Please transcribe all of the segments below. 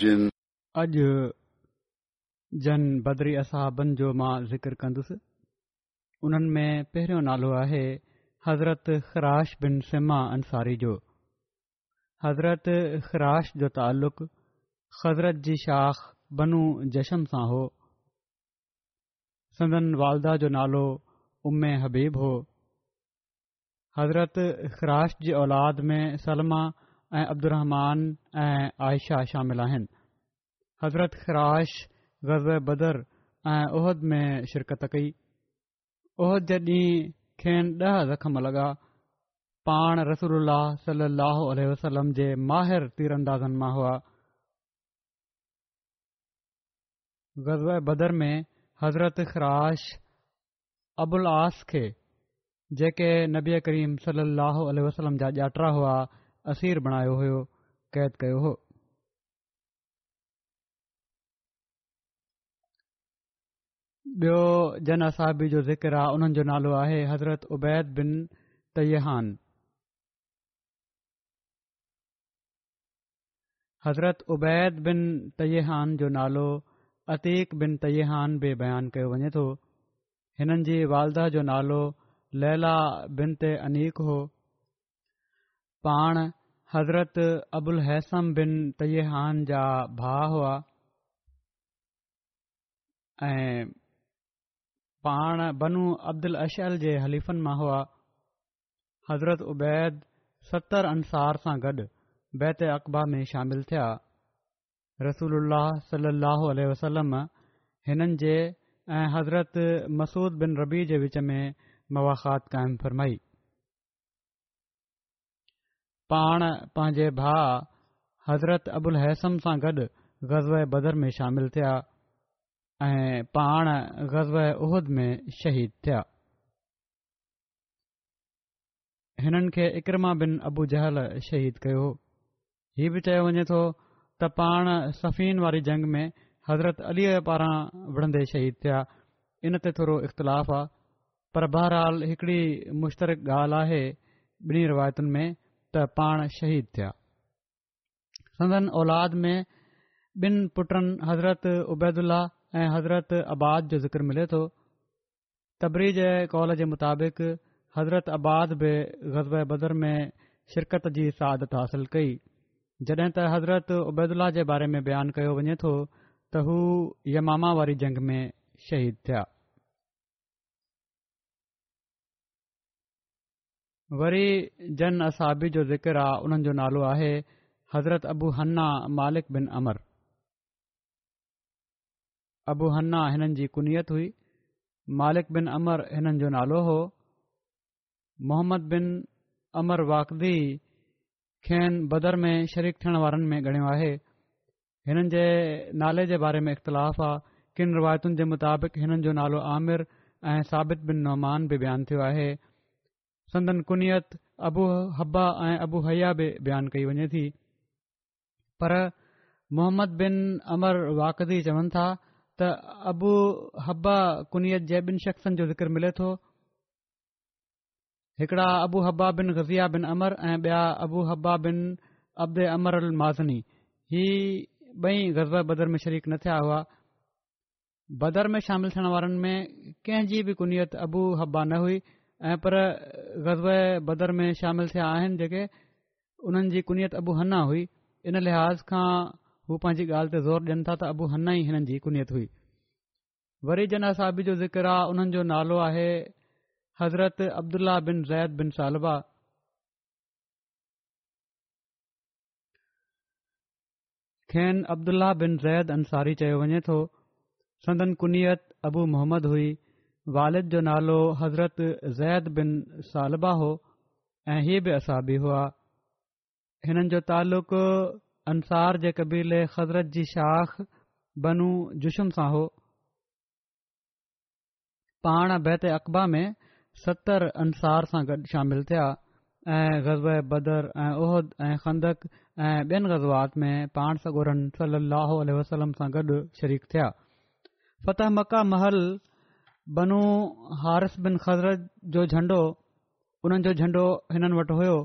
جن जन बदरी असाबनि जो मां ज़िकिर कंदुसि उन्हनि में पहिरियों नालो आहे हज़रत ख़राश बिन सिमा अंसारी जो हज़रत ख़राश जो तालुक़ु ख़ज़रत जी शाख़ बनू जशन सां हो सदन वालदा जो नालो उम्म हबीब हो हज़रत ख़राश जी औलाद में सलमा ऐं अब्दुरहमान ऐं आयशा शामिल आहिनि حضرت خراش غز بدر عہد میں شرکت کی ڈہ زخم لگا پان رسول اللہ صلی اللہ علیہ وسلم کے ماہر تیر انداز میں ہوا غزے بدر میں حضرت خراش ابو العص جبی کریم صلی اللہ علیہ وسلم جا جاترا ہوا اصیر بناؤ ہو قید کر ہو ॿियो जन असाबी जो ज़िक्र आहे उन्हनि जो नालो आहे हज़रत उबैद बिन तयहान हज़रत उबैद बिन तयहान जो नालो अतीक बिन तयहान बि बयानु कयो वञे थो हिननि जी वालदा जो नालो लैला बिन ते अनीक हो पाण हज़रत अबुल हैसम बिन तयहान जा भाउ हुआ ऐं पाण बनू अब्दुल अशल जे हलीफ़नि मां हुआ हज़रत उबैद सतरि अंसार सां गॾु बैत अक़बा में शामिलु थिया रसूल सलाहु वसलम हिननि जे ऐं हज़रत मसूद बिन रबी जे विच में मुवाख़ात क़ाइमु फरमाई पाण पंहिंजे भा हज़रत अबुल हैसन सां गॾु ग़ज़ बदर में शामिल थिया ऐं पाण ग़ज़ब में शिया हिननि खे इकरमा बिन अबू जहल शहीद कयो हो बि चयो वञे थो त पाण सफ़ीन वारी जंग में हज़रत अलीअ पारां विढ़ंदे शहीद थिया इन ते थोरो इख़्तिलाफ़ आहे पर बहरहाल हिकिड़ी मुश्तक ॻाल्हि आहे ॿिन्ही रिवायतुनि में त पाण शहीद थिया संदन औलाद में ॿिनि पुटनि हज़रत उबैद ऐं हज़रत आबाद जो ذکر मिले تو तबरी जे कॉल जे मुताबिक़ हज़रत आबाद बि ग़ज़ब बदर में शिरकत जी सादत हासिल कई जड॒हिं त हज़रत अबैदुल्ला जे बारे में बयानु कयो वञे थो त हू यमामा वारी जंग में शहीद थिया वरी जन असाबी जो ज़िकिर आहे उन्हनि जो नालो आहे हज़रत अबू हना मालिक बिन अमर अबू हन्ना हिननि जी कुनियत हुई मालिक बिन अमर हिननि जो नालो हो मोहम्मद बिन अमर वाघदी खेनि बदर में शरीक थियण वारनि में ॻणियो आहे हिननि जे नाले जे बारे में इख़्तिलाफ़ आहे किन रिवायतुनि जे मुताबिक़ हिननि जो नालो आमिर ऐं साबित बिन नौमान बि बयानु थियो आहे संदन कुनियत अबू हब्बा ऐं अबूहैया बि बयानु कई वञे थी पर मोहम्मद बिन अमर वाघदी चवनि था त अबू हबा कुनियत जे ॿिन शख़्सनि जो ज़िक्र मिले थो हिकिड़ा अबू हब्बा बिन गज़िया बिन अमर ऐं बिया अबू हब्बा बिन अब्द अमर अल माज़िनी ही ॿई गज़ब बदर में शरीक न थिया हुआ बदर में शामिल थियण वारनि में कंहिंजी बि कुनियत अबू हब्बा न हुई ऐं पर ग़ज़बे बदर में शामिल थिया आहिनि जेके उन्हनि जी कुनियत अबूहना हुई इन लिहाज़ खां हू पंहिंजी ॻाल्हि ते ज़ोर ॾियनि था त अबू हन्ना ई हिननि जी कुनियत हुई वरी जना असाबी जो ज़िकर आहे हुननि जो नालो आहे हज़रत अब्दुला बिन ज़ैद बिन सालबा खेन अब्दुल्ल्ला बिन ज़ैद अंसारी चयो वञे थो संदन कुनियत अबू मोहम्मद हुई वारिद जो नालो हज़रत ज़ैद बिन सालबा हो ऐं हीअ बि असाबी हुआ हिननि जो तालुक़ु अंसार जे क़बीले ख़ज़रत जी शाख बनू जुषन सां हो पाण बैत अक़बा में सतरि अंसार सां गॾु शामिल थिया ऐं ग़ज़ब बदर ऐं उहद ऐं खंदक ऐं ॿियनि ग़ज़वात में पाण सॻोरन सली वसलम सां गॾु शरीक थिया फ़तह मक्का महल बनू हारस बिन ख़ज़रत जो झंडो उन्हनि जो झंडो हिननि वटि हुयो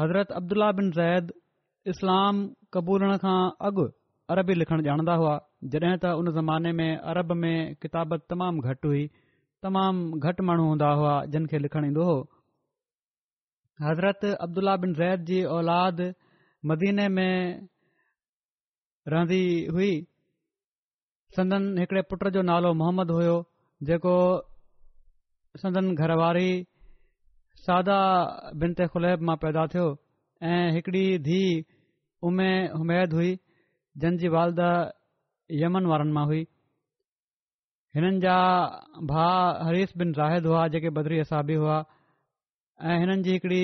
हज़रत अब्दुलाह बिन ज़ैद इस्लाम क़बूलण खां अॻु अरबी लिखण ॼाणंदा हुआ जॾहिं त उन ज़माने में अरब में किताबत तमामु घटि हुई तमामु घटि माण्हू हूंदा हुआ जिनखे लिखणु ईंदो हो हज़रत अब्दुल्ला बिन ज़ैद जी औलाद मदीने में रहंदी हुई संदन हिकड़े पुट जो नालो मोहम्मद हुयो जेको संदन घरवारी सादा बिनत ख़ुलैब मां पैदा थियो ऐं हिकिड़ी धीउ उमे हुमैद हुई जंहिंजी वालदा यमन वारनि मां हुई हिननि जा भा हरीफ़ बिन रायद हुआ जेके बदरी असाबी हुआ ऐं हिननि जी हिकड़ी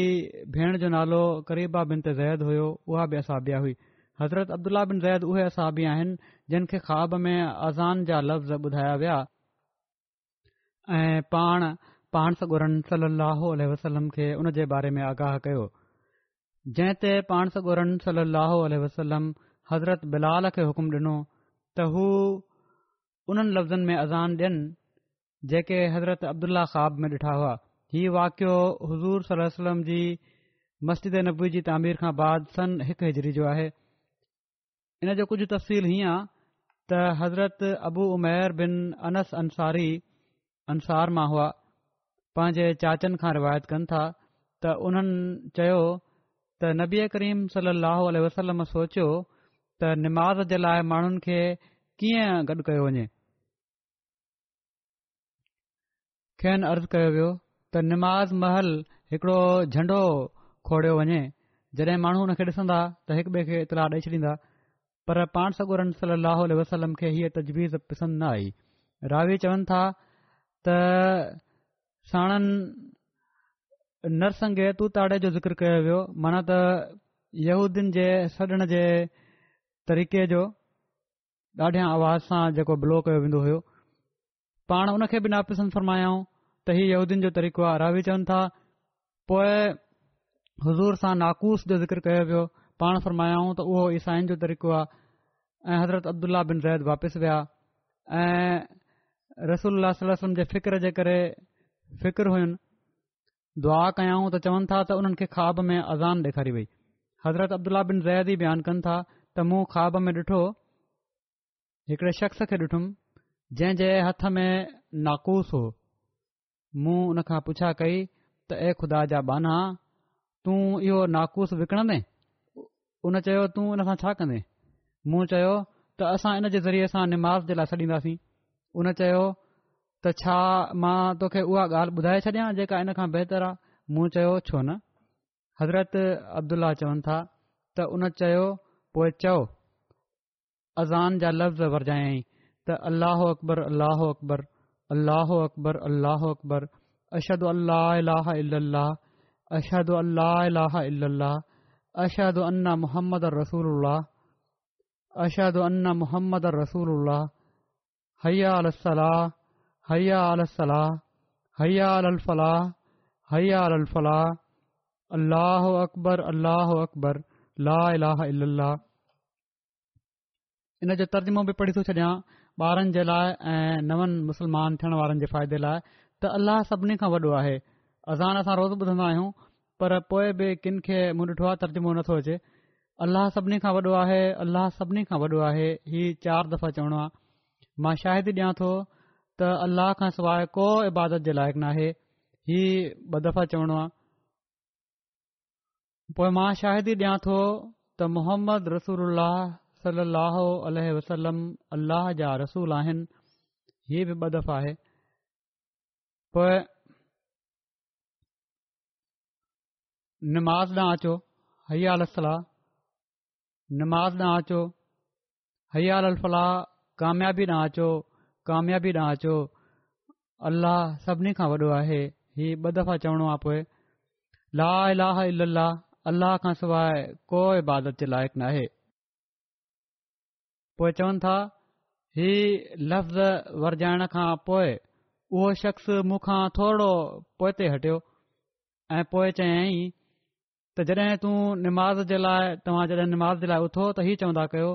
भेण जो नालो करीबा बिन ते ज़ैद हुयो उहा बि असाबी हुई हज़रत अब्दुला बिन ज़ैद उहे असाबी आहिनि जिन खे ख़्वाब में अज़ान जा लफ़्ज़ ॿुधाया विया ऐं पाण पाण सगुरनि सली वसलम खे हुन जे बारे में आगाह कयो जंहिं ते पाणसुरन सली वसलम हज़रत बिलाल खे हुकुम डि॒नो त हू उन्हनि लफ़्ज़नि में अज़ान ॾियनि जेके हज़रत अब्दुल्ला ख़्वाब में ॾिठा हुआ हीउ वाकियो हज़ूर सलम जी मस्जिद नबी जी तामीर खां बाद सन हिकु हिजरी जो आहे इन जो कुझु तफ़सील हीअं आहे त हज़रत अबू उमेर बिन अनस अंसारी अंसार मां हुआ पंहिंजे चाचनि खां रिवायत कनि था त उन्हनि त नबीअ करीम सल ह वसलम सोचियो त निमाज़ जे लाइ माण्हुनि खे कीअं गॾु कयो वञे खेन अर्ज़ु कयो वियो त निमाज़ महल हिकड़ो झंडो खोड़ियो वञे जॾहिं माण्हू हुन खे ॾिसंदा त हिकु ॿिए खे इतलाह ॾेई छॾींदा पर पाण सगोरनि सल अल वसलम खे हीअ तजवीज़ पसंदि न आई रावी चवनि था त साणनि नरसंग तू ताड़े जो ज़िकर कयो वियो माना त यहूदीन जे सॾण जे तरीक़े जो ॾाढियां आवाज़ सां जेको ब्लो कयो वेंदो हुयो पाण उनखे बि नापिसंद फरमायाऊं त हीउ यहूदियन जो तरीक़ो आहे रावी चवनि था पोइ हज़ूर सां नाकूस जो ज़िक्र कयो वियो पाण फ़रमायाऊं त उहो ईसाईन जो तरीक़ो आहे ऐं हज़रत अब्दुला बिन रैद वापसि विया ऐं रसूल जे फ़िक्र जे करे फ़िकर हुयुमि दुआ कयऊं त चवनि था त उन्हनि खे ख्वा में अज़ान ॾेखारी वई हज़रत अब्दुल्ला बिन रैदी बयानु कनि था त मूं ख्वाब में ॾिठो हिकड़े शख़्स खे ॾिठुमि जंहिं जे हथ में नाकूस हो मूं उन खां पुछा कई त ए ख़ुदा जा बाना तूं इहो नाकूस विकणंदे उन चयो तूं उन सां छा कंदे मूं चयो त असां इन जे ज़रिए सां निमाज़ जे लाइ सॾींदासीं उन चयो त छा मां तोखे उहा ॻाल्हि ॿुधाए छॾियां जेका इन खां बहितर आहे मूं चयो छो न हज़रत अब्दुल्ला चवनि था त उन चयो पोइ चओ अज़ान जा लफ़्ज़ वरजायईं त अलाह अकबर अलाह अकबर अलाहो अकबर अल अकबर अशद अशदोह अशद अलाह अल अशद उन मुहम्मद रसूल अशद मोहम्मद मुहम्मद रसूल हया अल हयालाहयालफ़ला अल अलाहो अकबर अलाहो अकबर अलाह इन जो اللہ बि पढ़ी थो छॾियां ॿारनि जे بارن ऐं नवनि نون مسلمان वारनि وارن फ़ाइदे लाइ त अलाह सभिनी खां वॾो आहे अज़ान اذان रोज़ روز आहियूं पर پر किन खे मूं ॾिठो आहे तर्जुमो नथो अचे अलाह सभिनी खां वॾो आहे अलाह सभिनी खां वॾो आहे हीउ चारि दफ़ा चवणो आहे मां शायदि ॾियां थो त अल्लाह खां सवाइ को इबादत जे लाइक़ु नाहे हीअ ॿ दफ़ा चवणो आहे पोइ मां शाहिदी ॾियां थो त मुहम्मद रसूल अल वसलम अलाह जा रसूल आहिनि हीअ बि ॿ दफ़ा आहे पोइ नमाज़ न अचो हया अल नमाज़ ॾांहुं अचो हयालाह काम्याबी न अचो कामयाबी ॾांहुं अचो अल्लाह सभिनी खां वॾो आहे हीउ ॿ दफ़ा चवणो आहे पोइ ला इलाह अलाह खां सवाइ कोइ इबादत जे लाइक़ु नाहे पो चवनि था हीउ लफ़्ज़ वरजाइण खां पोइ उहो शख़्स मूंखां थोरो पोइ ते हटियो ऐं पोएं चयाईं त जॾहिं तू निमाज़ जे लाइ तव्हां जॾहिं नमाज़ जे लाइ उथो त ही चवंदा कयो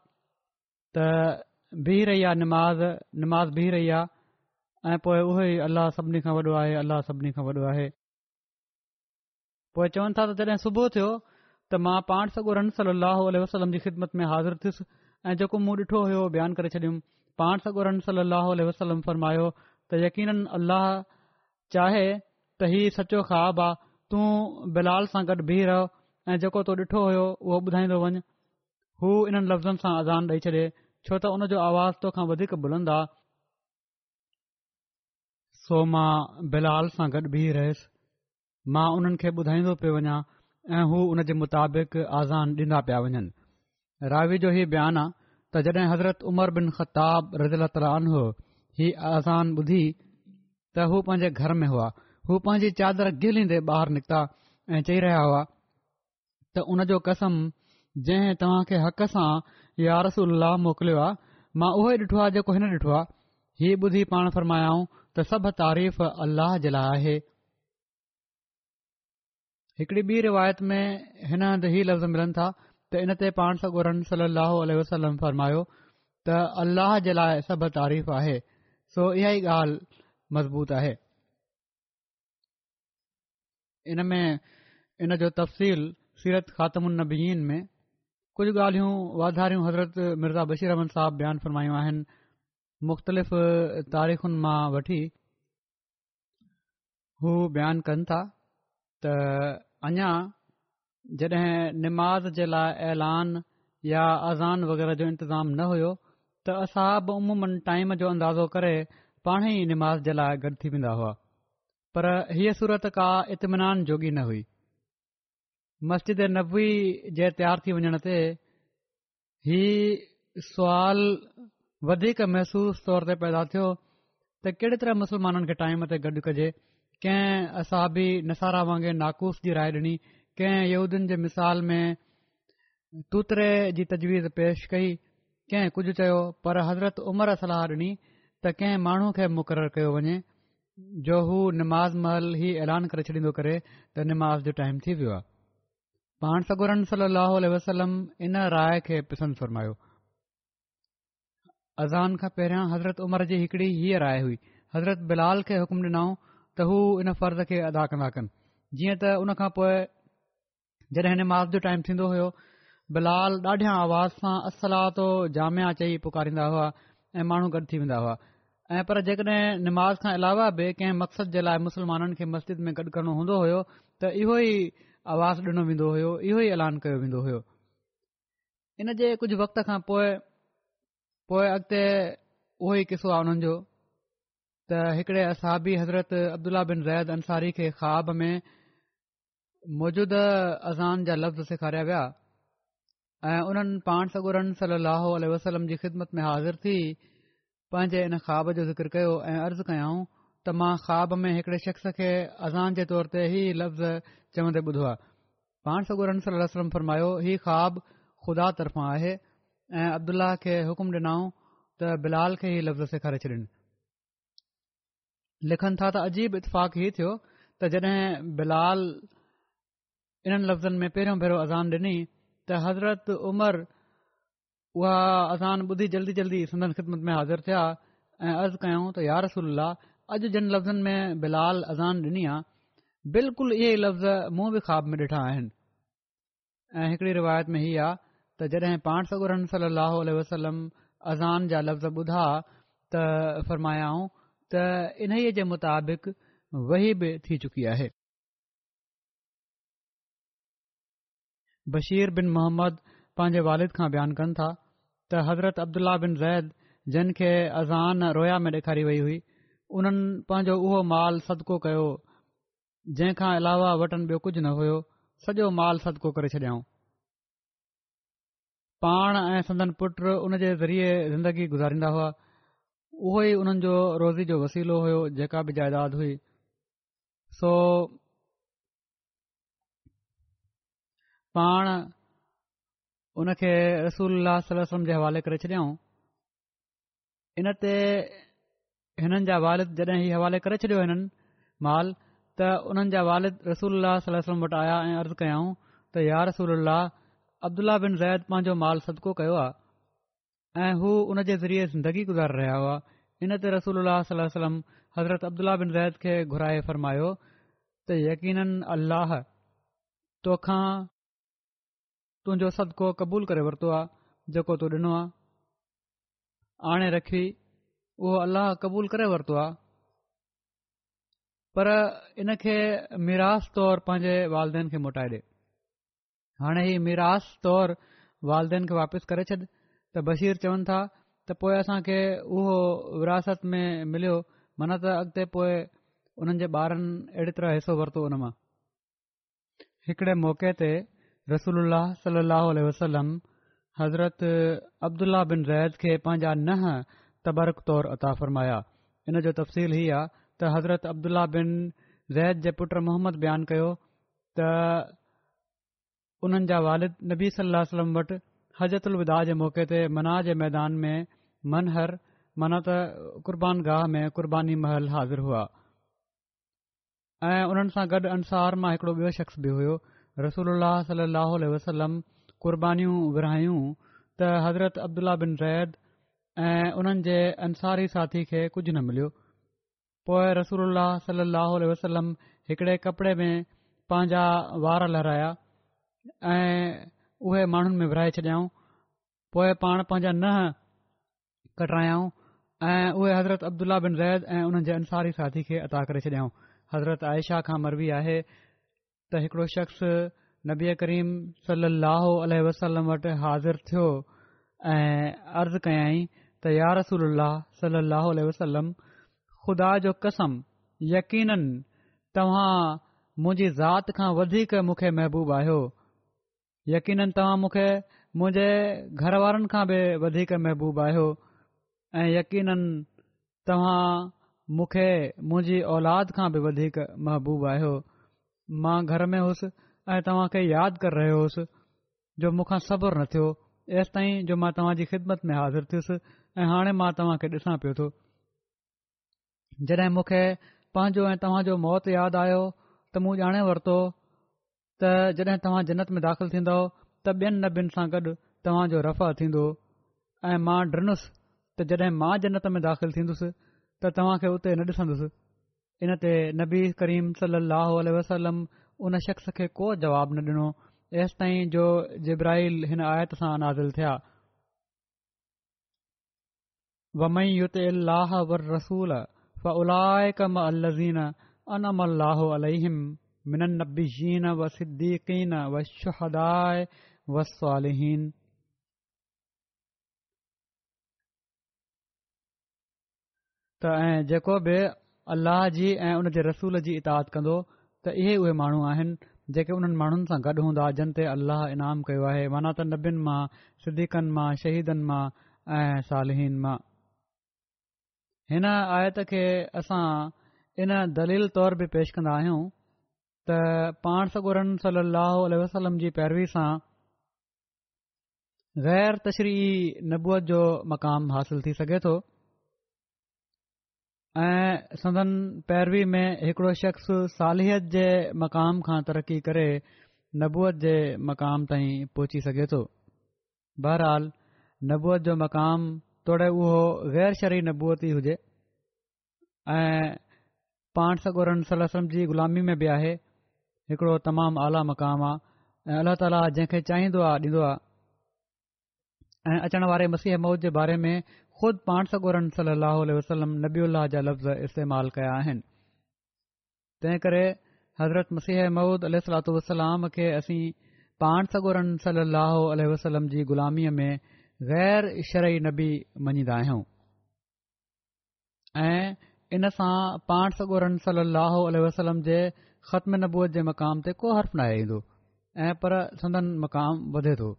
त बीह रही आहे निमाज़ निमाज़ बीह रही आहे ऐं पोए उहे अल्लाह सभिनी खां वॾो आहे अलाह सभिनी खां वॾो आहे पोए चवनि था तॾहिं सुबुह थियो त मां पाण सगु रम सली अलसलम जी ख़िदमत में हाज़िर थियुसि ऐं जेको मूं ॾिठो हुयो बयानु करे छॾियुमि पाण सगो रम वसलम फरमायो त यकीन अल्लाह चाहे त हीउ सचो ख़्वाबु आहे तूं बिलाल सां गॾु बीह रह ऐं जेको तो ॾिठो हुयो उहो ॿुधाईंदो वञु हू इन्हनि लफ़्ज़नि सां अज़ान ॾेई छॾे छो त हुन जो आवाज़ तोखा बीह रहियसि मां उन्हनि खे ॿुधाईंदो पियो वञा ऐं हूना पिया वञनि आहे तॾहिं हज़रत उमर बिन ख़ताब तलान हो ही आज़ान ॿुधी त हू पंहिंजे घर में हुआ हू पंहिंजी चादर गिलींदे बाहिर निकिता ऐं चई रहिया हुआ त उन जो कसम जंहिं तव्हां खे हक़ सां स मोकिलियो आहे मां उहो ॾिठो आहे जेको हिन ॾिठो आहे हीउ ॿुधी पाण फरमायाऊं त सभ तारीफ़ अल जे लाइ आहे हिकड़ी ॿी रिवायत में हिन हंधु हीउ लफ़्ज़ मिलनि था त हिन ते पाण सगोरन सलम फरमायो त अल्लाह जे लाइ सभु तारीफ़ आहे सो इहा ई ॻाल्हि मज़बूत आहे इनमें इन जो तफ़सील सीरत ख़ात्मीन में कुझु ॻाल्हियूं वाधारियूं हज़रत मिर्ज़ा बशीर रमन साहब बयानु फ़रमायूं आहिनि मुख़्तलिफ़ तारीख़ुनि मां वठी हू बयानु कनि था त अञा जॾहिं निमाज़ जे लाइ ऐलान या आज़ान वग़ैरह जो इंतिज़ामु न हुयो त असां बि उमूमनि टाइम जो अंदाज़ो करे पाणेई निमाज़ जे लाइ गॾु थी वेंदा हुआ पर हीअ सूरत का इतमिनान जोॻी न हुई मस्जिद नबवी जे तयारु थी वञण ते ही सवाल वधीक महसूस तौर ते पैदा थियो त कहिड़े तरह मुस्लमाननि खे टाइम ते गॾु कजे कंहिं असाबी नसारा वांगुरु नाक़ुूुफ़ जी राय डि॒नी कंहिं यूदियुनि जे मिसाल में टूतरे जी तजवीज़ पेश कई कंहिं कुझु चयो पर हज़रत उमर सलाह ॾिनी त कंहिं माण्हू खे मुक़ररु कयो वञे जो हू निमाज़ महल ई ऐलान करे छॾींदो करे त निमाज़ जो टाइम थी वियो आहे पाण सगोरन सली वसलम इन राय खे पसंदि फरमायो अज़ान खां पहिरियां हज़रत उमर जी हिकड़ी हीअ राय हुई हज़रत बिलाल खे हुकुम ॾिनाऊं त हू इन फर्ज़ खे अदा कंदा कनि जीअं त उन खां पोइ जॾहिं निमाज़ जो टाइम थींदो हो बिलाल ॾाढियां आवाज़ सां असलातो जामिया चई पुकारींदा हुआ ऐं माण्हू गॾु थी वेंदा हुआ ऐं पर जेकॾहिं निमाज़ अलावा बि कंहिं मक़सद जे लाइ मुस्लमाननि खे मस्जिद में गॾु करणो हूंदो हो त इहो ई आवाज़ ॾिनो वेंदो हुयो इहो ई ऐलान कयो वेंदो हुयो इन जे कुझु वक़्त खां पोइ अॻिते उहो ई किसो आहे उन्हनि जो त हिकड़े असाबी हज़रत अब्दुला बिन रैद अंसारी खे ख़्वाब में मौजूदा अज़ान जा लफ़्ज़ सेखारिया विया ऐं उन्हनि पाण सगुरन सली वसलम जी ख़िदमत में हाज़िर थी पंहिंजे इन ख़्वाब जो ज़िक्र कयो ऐं अर्ज़ कयाऊं त मां ख़्वाब में हिकड़े शख़्स खे अज़ान जे तौर ते ई लफ़्ज़ ॿुधो आहे ही ख़्वाब ख़ुदा तर्फ़ां आहे ऐं अब्दुल्ल्लाह खे हुकुम ॾिनाऊं त बिलाल खे ही लफ़्ज़ सेखारे छॾिन लिखनि था त अजीब इतफ़ाक़ हीउ थियो त जॾहिं बिलाल इन्हनि लफ़्ज़नि में पहिरियों भेरो अज़ान ॾिनी त हज़रत उमर उहा अज़ान ॿुधी जल्दी जल्दी सदन ख़िदमत में हाज़िर थिया ऐं अर्ज़ु कयऊं त यार रसूल अॼु जिन लफ़्ज़नि में बिलाल अज़ान ॾिनी आहे बिल्कुल इहे लफ़्ज़ मूं बि میں में ॾिठा आहिनि روایت میں रिवायत में हीअ आहे त जॾहिं पाण सगुर وسلم अलसलम अज़ान لفظ लफ़्ज़ ॿुधा त फरमायाऊं त इन्हीअ जे मुताबिक़ वही बि थी चुकी आहे बशीर बिन मोहम्मद पंहिंजे वालिद खां बयानु कनि था त हज़रत अब्दुला बिन ज़ैद جن अज़ान रोया में ॾेखारी वई हुई उन्हनि पंहिंजो उहो माल صدقو कयो जंहिं खां अलावा वटि ॿियो कुझु न हुयो सॼो माल सदको करे छॾियऊं पाण ऐं संदनि पुट उन जे ज़रिए ज़िंदगी गुज़ारींदा हुआ उहो ई हुननि जो रोज़ी जो वसीलो हुयो जेका बि जाइदाद हुई सो पाण उनखे रसूल जे हवाले करे छॾियऊं इन ते हिननि जा वाल जॾहिं हवाले करे छॾियो हिननि माल त उन्हनि जा वालिद रसूल सलम वटि आया ऐं अर्ज़ु कयाऊं त यार रसूल अल अब्दुलह बिन ज़ैद पंहिंजो माल सदको कयो आहे ऐं हू हुन जे ज़रिए ज़िंदगी गुज़ारे रहिया हुआ इन ते रसूल सलम हज़रत अब्दुला बिन ज़ैद खे घुराए फरमायो त यकीन अलाह तोखा तुंहिंजो सदको क़बूल करे वरितो आहे जेको तूं ॾिनो आहे आणे रखी उहो अलाह क़बूल करे वरितो आहे पर इन खे मीरास तौर पंहिंजे वालदेन खे मोटाए ॾे हाणे ही मीरास तौर वालदेन खे वापसि करे छॾ त बशीर चवनि था त पोइ असांखे उहो विरासत में मिलियो मन त अॻिते पोइ उन्हनि जे ॿारनि अहिड़ी तरह हिसो वरितो उन मां हिकड़े मौके ते रसूल सलाह वसलम हज़रत अब्दुल्ला बिन रैद खे पंहिंजा नह तबरक तौर अता फरमाया इन जो तफ़सील हीअ आहे त हज़रत अब्दुला बिन ज़ैद जे पुटु मोहम्मद बयानु कयो त उन्हनि जा वालिद नबी सलम वटि हजरत उल्दा जे मौक़े ते मनाह जे मैदान में मनहर मना त क़रबान गाह में क़ुर्बानी महल हाज़ुरु हुआ ऐं उन्हनि सां गॾु अंसार मां हिकड़ो ॿियो शख़्स बि हुयो रसूल वसलम क़ुरबानीूं विरहायूं त हज़रत अब्दुल्ला बिन ज़ैद ऐं उन्हनि जे अंसारी साथी खे कुझ न मिलियो पोइ रसूल सल लहो वसलम हिकड़े कपिड़े में पंहिंजा वार लहिराया ऐं उहे माण्हुनि में विराए छॾियाऊं पोइ पाण पंहिंजा नहं कटरायऊं ऐं उहे हज़रत अब्दुला बिन रैद ऐं उन्हनि जे अंसारी साथी खे अदा करे छॾियऊं हज़रत आयशा खां मरबी आहे त हिकिड़ो शख़्स नबी करीम सलो वसलम वटि हाज़िर थियो ऐं अर्ज़ु कयाई त यार रसूल सल अह वसलम ख़ुदा जो कसम यकीननि तव्हां मुंहिंजी ज़ात खां वधीक मूंखे महबूबु आहियो यक़नि तव्हां मूंखे मुंहिंजे घर वारनि खां बि वधीक महबूबु आहियो ऐं यक़ीननि तव्हां मूंखे मुंहिंजी औलाद खां बि वधीक महबूबु आहियो मां घर में हुउसि ऐं तव्हांखे यादि करे रहियो हुउसि जो मूंखां सब्रु न थियो एसि ताईं जो मां तव्हांजी ख़िदमत में हाज़िर थियुसि ऐं हाणे मां तव्हांखे ॾिसां पियो थो जॾहिं मूंखे पंहिंजो ऐं तव्हांजो मौत यादि आयो त मूं ॼाणे वरितो त जॾहिं तव्हां जन्नत में दाख़िल थींदो त ॿियनि नबियुनि सां गॾु तव्हांजो रफ़ा थींदो ऐं मां डि॒नुसि त जॾहिं मां जन्नत में दाख़िल थींदुसि त तव्हांखे उते न ॾिसंदुसि इन ते नबी करीम सली अलसलम उन शख़्स खे को जवाब न ॾिनो एसि ताईं जो जिब्राहिल हिन आयत सां अनाज़ थिया त ऐं जेको बि अलह जी ऐं उन जे रसूल जी इताद कंदो त इहे उहे माण्हू आहिनि जेके उन्हनि माण्हुनि सां गॾु हूंदा जिन ते इनाम कयो आहे माना त नबियुनि मां सिद्दीकनि मां शहीदनि मां ऐं सालिहीन मां हिन आयत खे असां इन दलील तौर बि पेश कंदा आहियूं त पाण सॻोरन सली वसलम जी पैरवी सां ग़ैर तशरी नबूअत जो मक़ाम हासिल थी सघे थो ऐं सदन पैरवी में हिकिड़ो शख़्स सालिहियत जे मक़ाम खां तरक़ी करे नबूअत जे मक़ाम ताईं पहुची सघे थो बहरहाल नबूअत जो मक़ामु तोड़े उहो गैर शर नबूती हुजे ऐं पाण सगोरन सलम जी ग़ुलामी में बि आहे हिकिड़ो तमामु आला मक़ाम आहे ऐं अलाह ताला जंहिंखे चाहींदो आहे ॾींदो आहे ऐं अचण वारे मसीह मौद जे बारे में ख़ुदि पाण सॻोरन सलाहु वसलम नबी उल्लाह जा लफ़्ज़ इस्तेमाल कया आहिनि तंहिं करे हज़रत मसीह मूदलात वसलाम खे असीं पाण सगोरन सलाहु वसलम जी ग़ुलामीअ में गैर शरई नबी मञीदा आहियूं ऐं इन सां पाण सॻोरम सली वसलम जे ख़त्म नबूअत जे मक़ाम ते को हर्फ़ न आयो ईंदो ऐं पर संदन मक़ाम वधे थो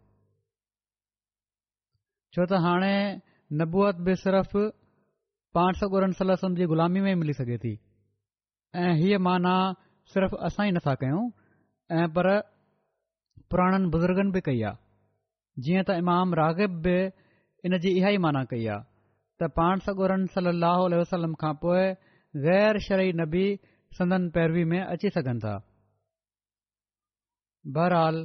छो त हाणे नबूअत बि सिर्फ़ु पाण सगोर जी ग़ुलामी में मिली सघे थी ऐं हीअ माना सिर्फ़ असां ई नथा कयूं ऐं पर पुराणनि बुज़ुर्गनि बि कई आहे जीअं त इमाम रागिब बि जी इहा ई माना कई आहे त पाण सॻोरन सलाहु वसलम खां पोइ ग़ैर शरई नबी संदन पैरवी में अची सघनि था बहरहाल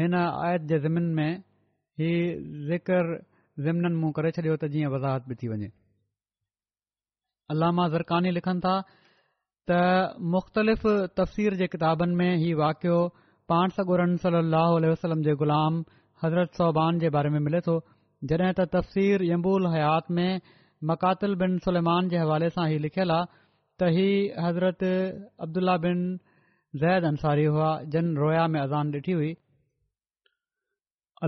हिन आयत जे ज़िमिन में ही ज़िक्र ज़िमननि मुंहुं करे छॾियो त जीअं वज़ाहत बि थी वञे अलामा ज़रकानी लिखनि था त मुख़्तलिफ़ तफ़सीर जे किताबनि में हीउ वाकियो पाण सॻोरन सलाहु वसलम जे ग़ुलाम हज़रत صوبان जे बारे में मिले تو जॾहिं त तफ़सीर یمبول हयात में مقاتل बिन सलमान जे हवाले सां ہی लिखियल आहे त ही हज़रत अब्दुल्लाह बिन ज़ैद अंसारी हुआ जन रोया में अज़ान ॾिठी हुई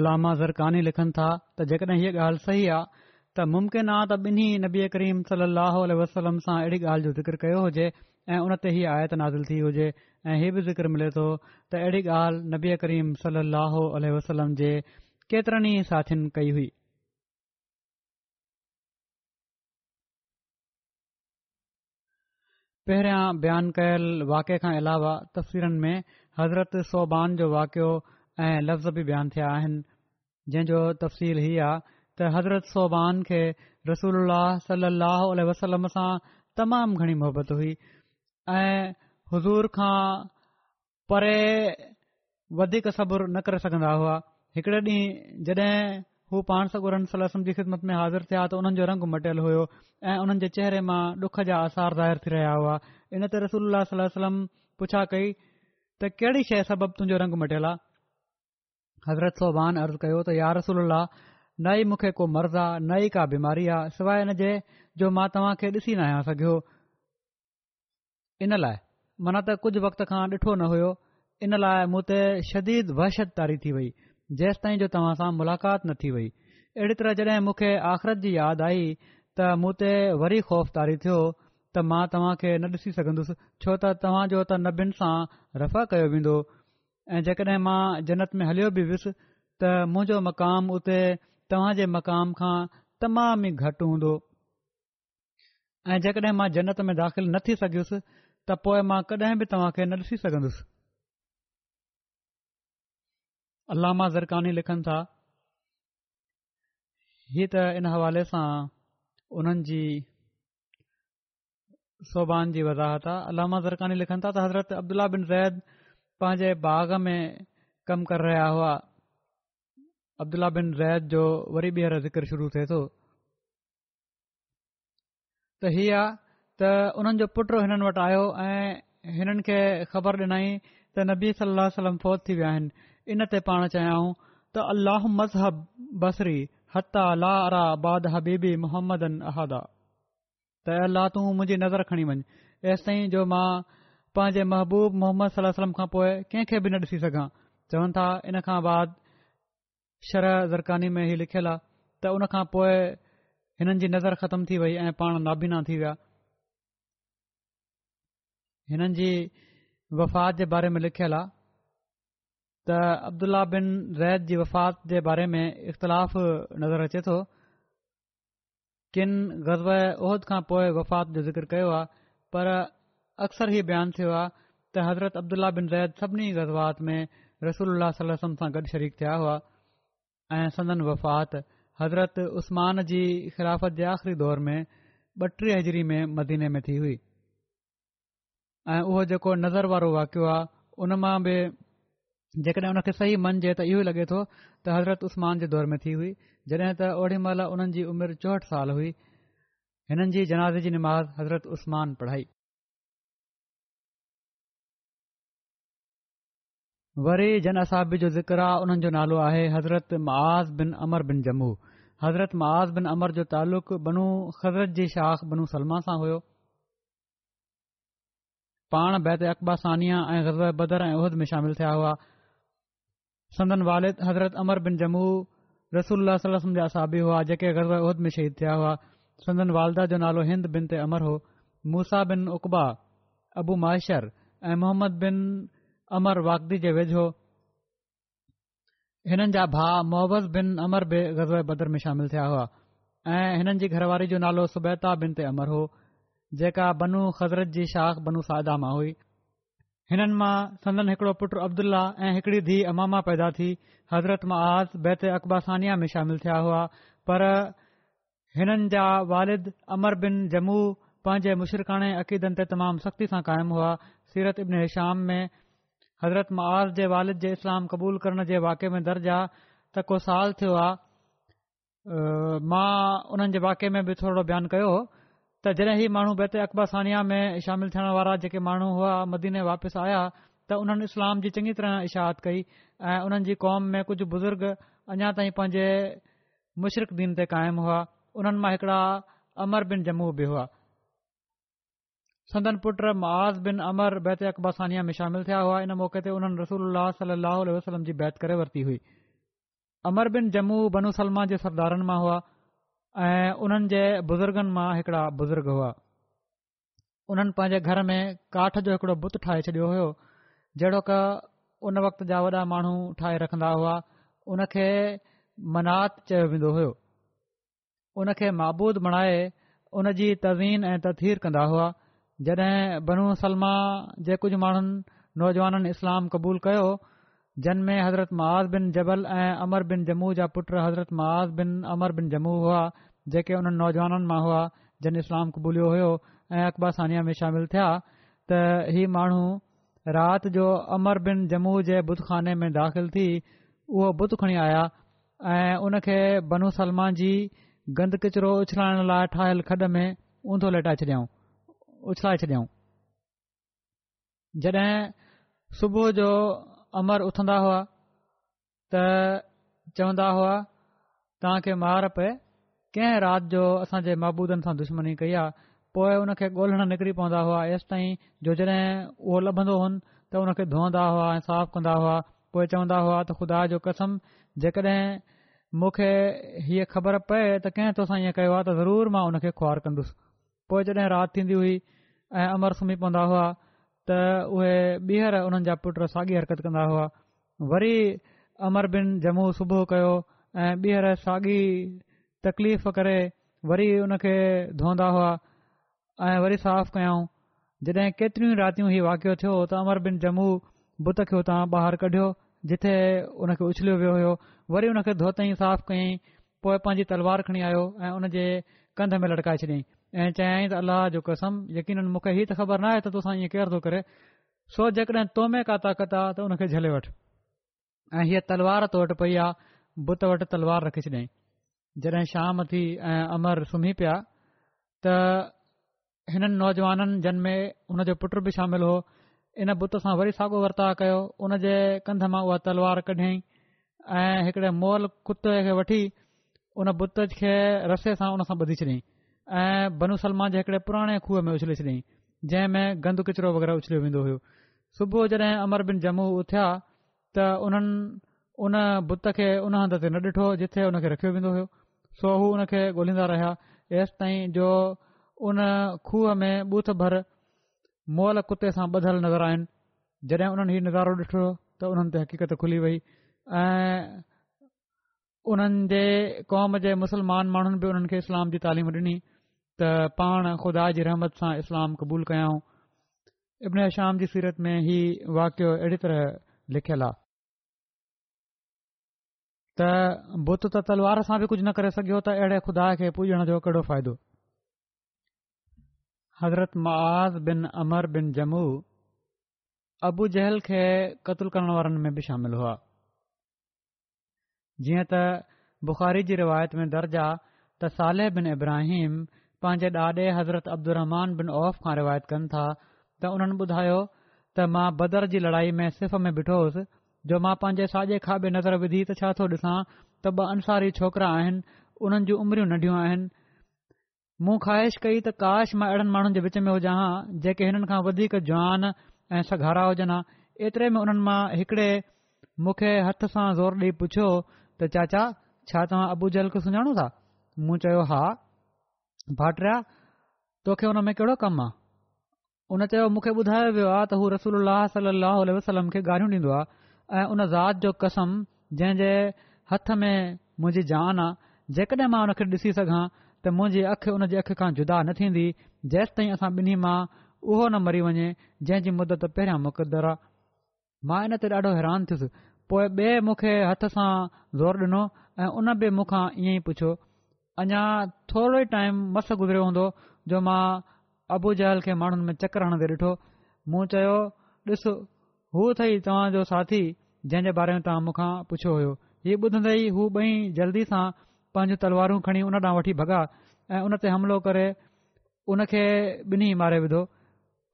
अलामा ज़रकानी लिखनि था त जेकॾहिं हीअ ॻाल्हि सही आहे मुमकिन आहे त नबी ऐ करीम सलाह वसलम सां अहिड़ी ॻाल्हि جو ज़िक्र कयो हुजे ऐं उन ते ई आयत नाज़िल थी हुजे ऐं हीअ बि ज़िक्र मिले थो त अहिड़ी ॻाल्हि नबीआ करीम सल अहो वसलम जे केतिरनि ई साथियुनि कई हुई पहिरियां बयानु कयल वाके खां अलावा तफ़वीरनि में हज़रत सोबान जो वाकियो ऐं लफ़्ज़ बि बयान थिया आहिनि जंहिंजो तफ़सील हीअ आहे त हज़रत सोबान खे रसूल सल लहो वसलम सां तमामु घणी मोहबत हुई ऐं हुज़ूर खां परे वधीक सब्रु न करे सघंदा हुआ हिकड़े ॾींहुं जॾहिं हू पाण सगुर सलम जी ख़िदमत में हाज़िर थिया त हुननि जो रंग मटियलु हुयो ऐं हुननि जे चहिरे मां ॾुख जा आसार ज़ाहिर थी रहिया हुआ इन ते रसूल पुछा कई त कहिड़ी शइ सबबि तुंहिंजो रंग मटियलु आहे हज़रत सोभान अर्ज़ु कयो त यार रसूल ना ई मूंखे को मर्ज़ आहे ना ई का बीमारी आहे सवाइ हिन जे जो मां तव्हां खे ॾिसी न आहियां सघियो इन लाइ मन त कुझु वक़्त खां ॾिठो न हुयो इन लाइ मूं ते शदी वहशत तारी थी वई जेसि ताईं जो तव्हां सां मुलाक़ात न थी वई अहिड़ी तरह जॾहिं मूंखे आख़िरत जी यादि आई त मूं ते वरी ख़ौफ़ तारी थियो त मां तव्हांखे न ॾिसी सघंदुसि छो त तव्हांजो त न सां रफ़ा कयो वेंदो ऐं जेकॾहिं मां जन्नत में हलियो बि हुयुसि त मुंहिंजो मक़ाम उते तव्हांजे मक़ाम खां तमाम ई घटि हूंदो ऐं जेकॾहिं मां जन्नत में दाख़िल न थी सघियुसि त पोइ मां कॾहिं बि तव्हां खे न ॾिसी सघंदुसि अलामा ज़रकानी लिखनि था हीअ त इन हवाले सां उन्हनि जी सोभान जी वज़ाहत आहे अलामा ज़रकानी लिखनि था त हज़रत अब्दुला बिन ज़ैद पंहिंजे बाग़ में कमु करे रहिया हुआ अब्दुला बिन ज़ैद जो वरी ॿीहर ज़िक्र शुरू थिए थो त हीअ त हुननि जो पुट हिननि वटि आयो ऐं हिननि खे ख़बर ॾिनई त नबी सलाह सलम्म फ़ौत थी विया आहिनि इन ते पाण चाहियां त अलाह मज़हब बसरी हता ला अरा बाद हबीबी मोहम्मद अहादा त अल्लाह तू मुझी नज़र खणी वञ तेसि ताईं जो मां पंहिंजे महबूब मोहम्मद सलाह वलम खां पोइ कंहिंखे बि न ॾिसी सघां चवनि था इन खां बाद शरह ज़रकानी में हीउ लिखियल आहे त हुन खां पोइ हिननि जी नज़र ख़तम थी वई ऐं पाण नाबीना थी विया हिननि जी वफ़ात जे बारे में लिखियलु आहे त अब्दुल्ला बिन रैद जी वफ़ात जे बारे में इख़्तिलाफ़ नज़र अचे थो गज़ब ग़ज़बद खां पोइ वफ़ात जो ज़िक्र कयो आहे पर अक्सर ही बयानु थियो आहे त हज़रत अब्दुल्ला बिन रैद सभिनी गज़बात में रसूल सां गॾु शरीक थिया हुआ ऐं सदन वफ़ात हज़रत उस्मान जी ख़िलाफ़त जे आख़िरी दौर में ॿटीह हज़री में मदीने में थी हुई ऐं उहो जेको नज़र वारो वाक़ियो आहे उन मां बि जेकॾहिं हुन खे सही मञजे त इहो ई लॻे तो त हज़रत उस्मान जे दौर में थी हुई जॾहिं त ओड़ी महिल उन्हनि जी उमिरि चौहठि साल हुई हिननि जी जनाज़े जी निमाज़ हज़रत उस्मान पढ़ाई वरी जन असाबी जो ज़िक्र उन्हनि जो नालो आहे हज़रत मआज़ बिन अमर बिन जम्मू हज़रत मआज़ बिन अमर जो तालुक़ु बनू हज़रत जी शाख़ बनू सलमा सां हुयो पाण बैत अक़बा सानिया ऐं ग़ज़ा बदर ऐं उहद में शामिल थिया हुआ संदन वालिद हज़रत अमर बिन जमू रसूल जा साबी हुआ जेके गज़ला उहिद में शहीद थिया हुआ संदन वालदा जो नालो हिंद बिन ते अमर हो मूसा बिन उकबा अबू माइशर ऐं मोहम्मद बिन अमर वागदी जे वेझो हिननि जा भाउ मोहबस बिन अमर बि ग़ज़ा बदर में शामिल थिया हुआ ऐं हिननि जी घरवारी जो नालो सुबैता बिन ते अमर हो जेका बनू हज़रत जी शाख़ बनू सादामा हुई हिननि मां संदन हिकड़ो पुटु अब्दुल्ला ऐं हिकड़ी धीउ अमामा पैदा थी हज़रत मां حضرت बेत अकबासनिया में शामिल थिया हुआ पर हिननि जा वालिद अमर बिन जमू पंहिंजे मुशिरखाणे अक़ीदनि ते तमामु सख़्ती सां क़ाइमु हुआ सीरत इब्नशाम में हज़रत मांज़ जे वालिद जे इस्लाम क़बूल करण जे वाके में दर्ज आहे त को साल थियो आहे मां उन्हनि जे वाके में बि थोरो बयानु कयो हो त जॾहिं ही माण्हू बैत अकबा सानिया में शामिल थियण वारा जेके माण्हू हुआ मदीने वापसि आया त उन्हनि इस्लाम जी चङी तरह इशाहत कई ऐं उन्हनि जी कौम में कुझु बुज़ुर्ग अञा ताईं पंहिंजे मुशरक दीन ते क़ाइमु हुआ उन्हनि मां हिकड़ा अमर बिन जम्मू बि हुआ संदन पुट मआज़ बिन अमर बैत अकबा सानिया में शामिल थिया हुआ इन मौक़े ते उन्हनि रसूल वसलम जी बैत करे वरती हुई अमर बिन जम्मू बनू सलमान जे सरदारनि मां हुआ ऐं उन्हनि जे बुज़ुर्गनि मां हिकिड़ा बुज़ुर्ग हुआ उन्हनि पंहिंजे घर में काठ जो हिकिड़ो बुत ठाहे छॾियो हुयो जहिड़ो का उन वक़्त जा वॾा माण्हू ठाहे रखंदा हुआ उनखे मनात चयो वेंदो हुयो उनखे माबूद बणाए उन जी तज़ीन ऐं तथीर कंदा हुआ जॾहिं बनू सलमा जे कुझु माण्हुनि नौजवाननि इस्लाम क़बूल कयो جن میں حضرت बिन بن جبل عمر بن जमू जा पुटु حضرت महाज़ بن अमर بن जमू हुआ जेके उन्हनि नौजवाननि मां हुआ جن इस्लाम कबूलियो हुयो ऐं अकबा सानिया में شامل थिया त ही माण्हू رات جو अमर بن जमू जे بت ख़ाने में داخل थी उहो بت खणी आया ऐं उन खे बनू सलमान जी गंद किचिरो उछलाइण लाइ ठाहियलु खॾ में ऊंधो लेटाए छॾियऊं उछलाए छॾियऊं जॾहिं सुबुह अमर उथंदा हुआ त चवंदा हुआ तव्हांखे मार पए कंहिं राति जो असांजे महबूदनि सां दुश्मनी कई आहे पोइ उन खे ॻोल्हण निकिरी पवंदा हुआ एसि ताईं जो जॾहिं उहो लभंदो हुउनि त उन खे धोअंदा हुआ ऐं साफ़ु कंदा हुआ पोइ चवंदा हुआ त ख़ुदा जो कसम जेकॾहिं मूंखे हीअ ख़बर पए त कंहिं तोसां ईअं कयो आहे त ज़रूरु मां उन खे ख्वार कंदुसि पोइ जॾहिं राति थींदी हुई ऐं अमर सुम्ही पवंदा हुआ त उहे ॿीहर उन्हनि जा पुट साॻी हरकत कंदा हुआ वरी अमर बन ॼमूं सुबुह कयो ऐं ॿीहर साॻी तकलीफ़ करे वरी उन खे धोंदा हुआ ऐं वरी साफ़ कयूं जॾहिं केतिरियूं रातियूं इहो वाकियो थियो त अमर बिन जमू बुत खे हुतां ॿाहिरि कढियो जिथे उन खे उछलियो वियो हुयो वरी उन खे धोतई साफ़ कयईं पोइ पंहिंजी तलवार खणी आयो ऐं उन जे कंध में लटकाए छॾियईं ऐं चयईं त अलाह जो कसम यकीननि मूंखे हीउ त ख़बर नाहे त तोसां हीअं केरु थो करे सो जेकॾहिं तो में का ताक़त आहे त हुनखे झले वठि ऐं हीअ तलवार तो वटि पई आहे बुत वटि तलवार रखी छॾियईं जॾहिं शाम थी ऐं अमर सुम्ही पिया त हिननि नौजवाननि जनमें हुन जो पुटु बि शामिल हो इन बुत सां वरी साॻियो वर्ताव कयो उन जे कंध मां उहा तलवार कढियईं ऐं हिकिड़े मोल कुते खे वठी उन बुत खे रसे सां उन सां छॾियईं ऐं बनू सलमान जे हिकड़े पुराणे खूह में उछले छॾियईं जंहिं में गंद किचरो वग़ैरह उछलियो वेंदो हुयो सुबुह जॾहिं अमर बिन जमू थिया त उन्हनि उन बुत खे उन हंध ते न ॾिठो जिथे हुन खे रखियो वेंदो हो सो हू हुन खे ॻोल्हींदा रहिया एसि ताईं जो उन खूह में बूथ भर मोल कुते सां ॿधलु नज़र आइन जॾहिं उन्हनि इहो निगारो ॾिठो त हुननि ते हक़ीक़त खुली वई ऐं उन्हनि जे कौम जे मुस्लमान माण्हुनि बि उन्हनि खे इस्लाम जी तालीम ॾिनी त पाण ख़ुदा जी रहमत सां इस्लाम क़बूल कयाऊं इब्न शाम जी सीरत में ही वाकियो अहिड़ी तरह लिखियलु आहे त बुत त तलवार सां बि कुझु न करे सघियो त अहिड़े खुदा खे पूॼण जो कहिड़ो फ़ाइदो हज़रत मां बिन अमर बिन जमू अबू जहल खे क़तलु करण वारनि में बि शामिल हुआ जीअं त बुख़ारी जी रिवायत में दर्ज़ आहे त सालेह बिन इब्राहिम पंहिंजे ॾाॾे हज़रत अब्दुहमान औफ़ खां रिवायत कनि था त उन्हनि ॿुधायो त मां बदर जी लड़ाई में सिफ़ में बिठोसि जो मां पंहिंजे साॼे खां नज़र विधी त छा थो ॾिसां त ॿ अंसारी छोकरा आहिनि उन्हनि जूं उमरियूं नढियूं आहिनि मूं ख़्वाहिश कई त काश मां अहिड़नि माण्हुनि जे विच में हुजा जेके हिननि खां वधीक जवान ऐं सघारा हुजनि हा एतिरे में उन्हनि मां हिकड़े मूंखे हथ सां ज़ोर ॾेई पुछियो त चाचा छा तव्हां अबू जलक सुञाणो था मूं चयो हा भाटिया तोखे हुन में कहिड़ो कमु आहे उन चयो मूंखे ॿुधायो वियो आहे त हू रसूल सलाहु वसलम खे गारियूं ॾींदो आहे ऐं उन ज़ात जो कसम जे हथ में मुंहिंजी जान आहे जेकॾहिं मां हुन ॾिसी सघां त मुंहिंजी अखि हुन जी अखि खां जुदा न थींदी जेसि ताईं असां ॿिन्ही मां उहो न मरी वञे जंहिंजी मुदत पहिरियां मुक़रद आहे मां इन ते ॾाढो हैरान थियुसि पोइ ॿिए मूंखे हथ सां ज़ोर ॾिनो ऐं उन बि मूंखां इएं ई पुछो अञा थोरो ई टाइम मस गुज़रियो हूंदो जो मां अबूजहल खे माण्हुनि में चकर हणंदे ॾिठो मूं चयो ॾिस हू अथई तव्हांजो साथी जंहिं जे बारे में तव्हां मूंखां पुछियो हुयो हीउ ॿुधंदे ई हू ॿई जल्दी सां पंहिंजूं तलवारूं खणी हुन ॾांहुं वठी भॻा ऐं उन ते हमिलो करे उन खे ॿिन्हीं मारे विधो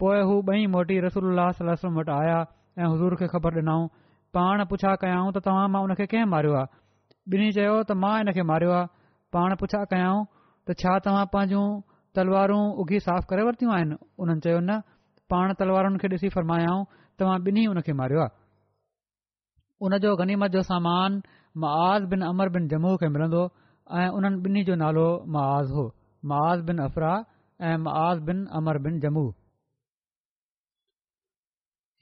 पोइ हू ॿई मोटी रसूल वटि आया ऐं हुज़ूर खे ख़बर ॾिनऊं पाण पुछा कयाऊं त तव्हां मां उन खे कंहिं मारियो आहे ॿिन्ही चयो त मां हिन खे मारियो आहे पाण पुछा कयाऊं त छा तव्हां पंहिंजूं तलवारूं उघी साफ़ करे वरितियूं आहिनि उन्हनि चयो न पाण तलवारुनि खे ॾिसी फरमायाऊं तव्हां ॿिन्ही हुन खे मारियो आहे जो जो सामान मआज़ बिन अमर बिन जमू खे मिलंदो ऐं उन्हनि ॿिन्ही जो नालो हो मआज़ बिन अफ़राह ऐंज़ बिन अमर बिन जमू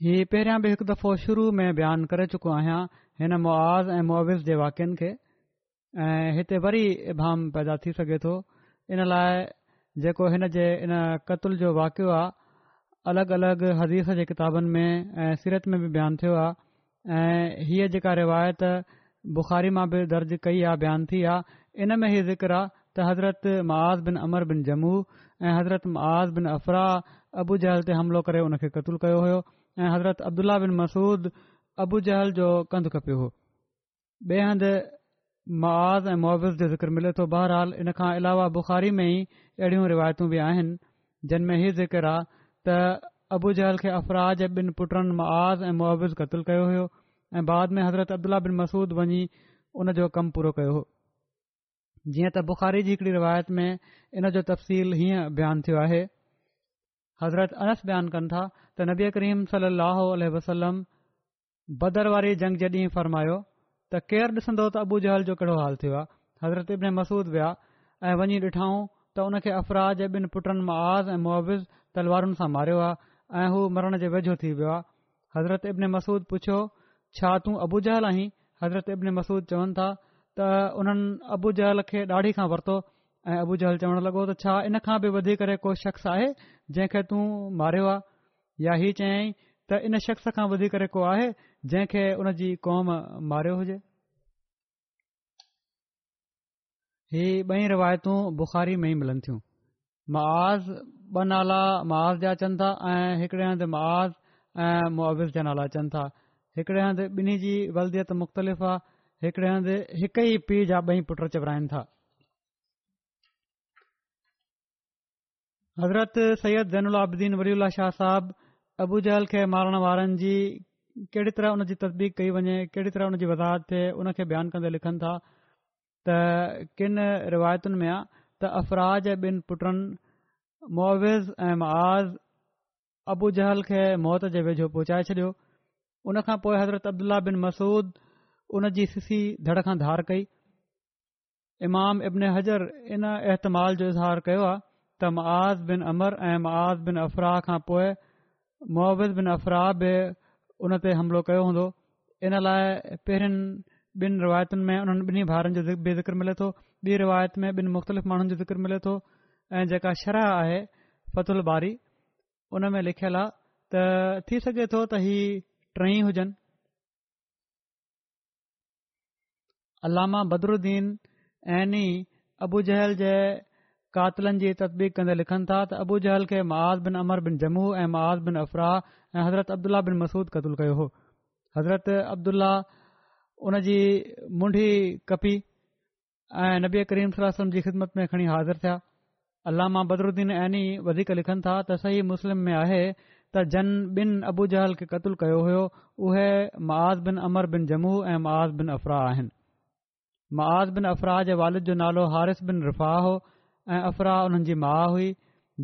ही पहिरियां बि हिकु दफ़ो शुरू में बयानु करे चुको आहियां हिन मुआज़ ऐं मुआविज़ जे वाक्यनि खे ऐं हिते वरी इबाम पैदा थी सघे थो इन लाइ जेको हिन जे इन क़तल जो वाक़ियो आहे अलॻि अलॻि हदीस जे किताबनि में ऐं सीरत में बि बयानु थियो आहे ऐं हीअ जेका रिवायत बुखारी मां बि दर्ज कई आहे बयानु थी आहे इन में ई ज़िक्र आहे त हज़रत मआज़ बिन अमर बिन जमू ऐं हज़रत मआज़ बिन अफ़राह अबू जहल ते हमिलो करे उन खे क़तुलु कयो हुयो ऐं हज़रत अब्दुला बिन मसूद अबू जहल जो कंधु खपे हो बे हंधि मआआ ऐं ऐं मुआवज़ जो ज़िक्र मिले तो बहरहाल इन खां अलावा बुख़ारी में ई अहिड़ियूं रिवायतूं बि आहिनि जिन में ही ज़िकर आहे त अबूजहल खे अफ़राज ऐं ॿिन पुटनि मआआ ऐं मुआवज़ु क़तलु कयो होयो ऐं बाद में हज़रत अब्दुला बिन मसूद वञी उन जो कमु पूरो कयो हो जीअं त बुखारी जी हिकड़ी रिवायत में इन जो तफ़सील हीअं बयानु थियो आहे हज़रत अनस बयानु कनि था त नबी करीम सली अलसलम बदर वारी जंग जे ॾींहुं फरमायो त केयर ॾिसंदो त अबू जहल जो कहिड़ो हाल थियो आहे हज़रत अब्न मसूद विया ऐं वञी ॾिठऊं त हुन खे अफ़राज जे ॿिनि पुटनि मांज़ ऐं मुआविज़ तलवारुनि सां मारियो आहे ऐं हू मरण जे वेझो थी वियो आहे हज़रत इब्न मसूद पुछियो छा तूं अबू जहल आहीं हज़रत अब्न मसूद चवनि था त उन्हनि अबू जहल खे ॾाढी खां वरितो ऐं अबू जहल चवणु लॻो त छा इन खां बि वधी को शख़्स आहे जंहिंखे तूं मारियो आहे या त इन शख़्स खां वधीक को आहे जंहिंखे हुन जी क़ौम मारियो हुजे ही ॿई रिवायतूं बुखारी में नाला मुआज़ जा अचनि था ऐं हिकिड़े हंधि मआज़ ऐं मुआविज़ जा नाला अचनि था हिकिड़े हंधि ॿिन्ही जी वल्दीअत मुख़्तलिफ़ आहे हिकिड़े हंधि हिक ई पीउ जा ॿई पुट चबराइनि था हज़रत सैयद सैनुलादीन वरी शाह साहिब अबू जहल खे मारण वारनि जी कहिड़ी तरह उन जी तस्दीक कई वञे कहिड़ी तरह जी वज़ाहत थे उन खे बयानु कन्दे लिखनि था त किनि रिवायतुनि में आहे त अफ़राह जे पुटनि मअविज़ ऐं मआज़ अबू जहल खे मौत जे वेझो पहुचाए छॾियो उन खां पोइ हज़रत अब्दुल्ला बिन मसूद उन जी सिसी धड़ खां धार कई इमाम इब्न हज़र इन एतमाल जो इज़हार कयो आहे त मआज़ बिन अमर ऐं मआआ बिन अफ़राह खां पोइ मुआविज़ ॿिन अफ़रा उन ते हमिलो कयो हूंदो इन लाइ पहिरियनि ॿिनि रिवायतुनि में उन्हनि ॿिन्ही भाउरनि जो ज़िक्र मिले थो ॿी रिवायत में ॿिनि मुख़्तलिफ़ माण्हुनि जो ज़िक्र मिले थो ऐं जेका शरह आहे फ़तुल बारी उन में लिखियलु आहे त थी सघे थो त ही टई हुजनि अलामा बदरुद्दीन एनी अबूजहल जे कातिलनि जी तदबीक़ कंदे लिखनि था त जहल खे महाज़ बिन अमर बिन जमू ऐं महाज़ बिन अफराह ऐं हज़रत अब्दुल्ला बिन मसूद क़तलु कयो हो हज़रत अब्दुल्ला उन जी मुंडी कपी ऐं नबी करीम जी ख़िदमत में खणी हाज़िर थिया अलामा बदरुद्दीन ऐनी वधीक लिखनि था त सही मुस्लिम में आहे त जन बिन अबू जहल खे क़तल कयो हो उहे महाज़ बिन अमर बिन जमू ऐं महाज़ बिन अफ़राह आहिनि मआआ बिन अफ़राह जे वालिद जो नालो हारिस बिन रिफ़ाह हो ऐं अफराह उन्हनि जी माउ हुई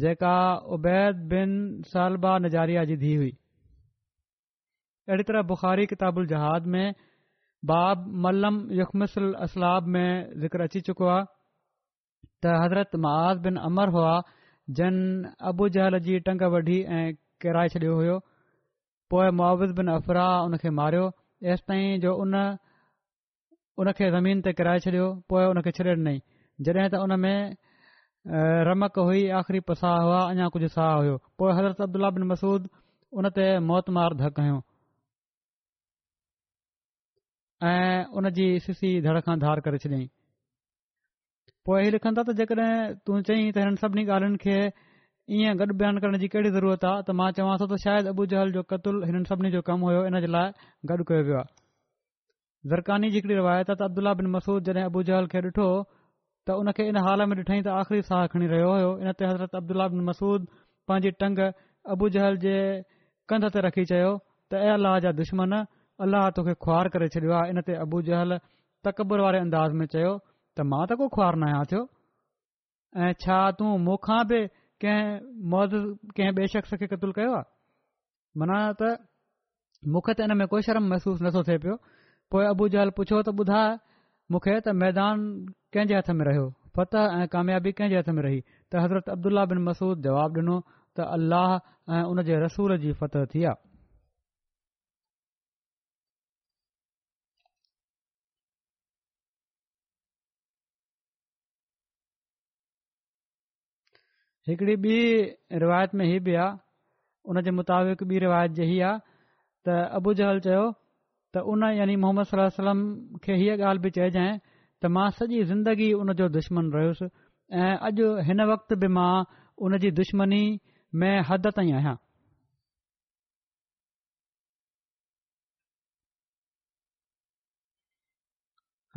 जेका उबैद बिन सालबा नज़ारिया जी धीउ हुई अहिड़ी तरह बुखारी किताबुल जहाद में बाब मलम यखमसल असलाब में ज़िक्र अची चुको आहे त हज़रत महाज़ बिन अमर हुआ जन अबू जहल जी टंग वढी ऐं किराए छडि॒यो हुयो पोइ मुआवज़ बिन अफ़रा उन खे मारियो एसि जो उन उनखे ज़मीन ते किराए छडि॒यो पोइ हुन खे छडे॒ ॾिनई जॾहिं त उन में रमक हुई आख़िरी प साह हुआ अञा कुझु साह हुयो पोइ हज़रत अब्दुला बिन मसूद उन ते मौत मार धक ऐं उनजी सीसी धड़ खां धार करे छॾियईं पोइ इहे लिखनि त जेकॾहिं तूं चयईं त हिननि सभिनी ॻाल्हियुनि खे ईअं गॾु बयानु करण जी कहिड़ी ज़रूरत आहे त मां चवां थो त शायदि अबू जहल जो कतुल हिननि सभिनी जो कमु हुयो हिन जे लाइ गॾु कयो वियो आहे ज़रकानी जी हिकिड़ी रिवायत अब्दुला बिन मसूद जॾहिं अबू जहल खे ॾिठो त उनखे इन हाल में ॾिठईं त आख़िरी साहु खणी रहियो हुयो इन ते हज़रत अब्दुला मसूद पंहिंजी टंग अबू जहल जे कंध ते रखी चयो त अाह जा दुश्मन अल्लाह तोखे ख्वार करे छॾियो आहे इन ते अबू जहल तकबर वारे अंदाज़ में चयो त मां त को ख़ुआर न आहियां थियो ऐं छा तूं मूंखां बि कंहिं मौज कंहिं ॿिए शख़्स खे क़तल कयो आहे मन त मूंखे त इन में कोई शर्म महसूस नथो थिए पियो पोइ अबू जहल पुछियो त ॿुधाए त मैदान कंहिंजे हथ में रहियो फतह ऐं कामयाबी कंहिंजे हथ में रही त हज़रत अब्दुल्ला बिन मसूद जवाब ॾिनो त अल्लाह ऐं उन जे रसूल जी फतह थी आहे हिकिड़ी ॿी रिवायत में हीउ बि आहे हुनजे मुताबिक़ ॿी रिवायत जे त अबु जहल चयो त उन यानी मोहम्मद सलाहु खे हीअ ॻाल्हि बि चइजांइ त मां सॼी ज़िंदगी उनजो दुश्मन रहियुसि ऐं अॼु हिन वक़्तु बि मां उनजी दुश्मनी में हद ताईं आहियां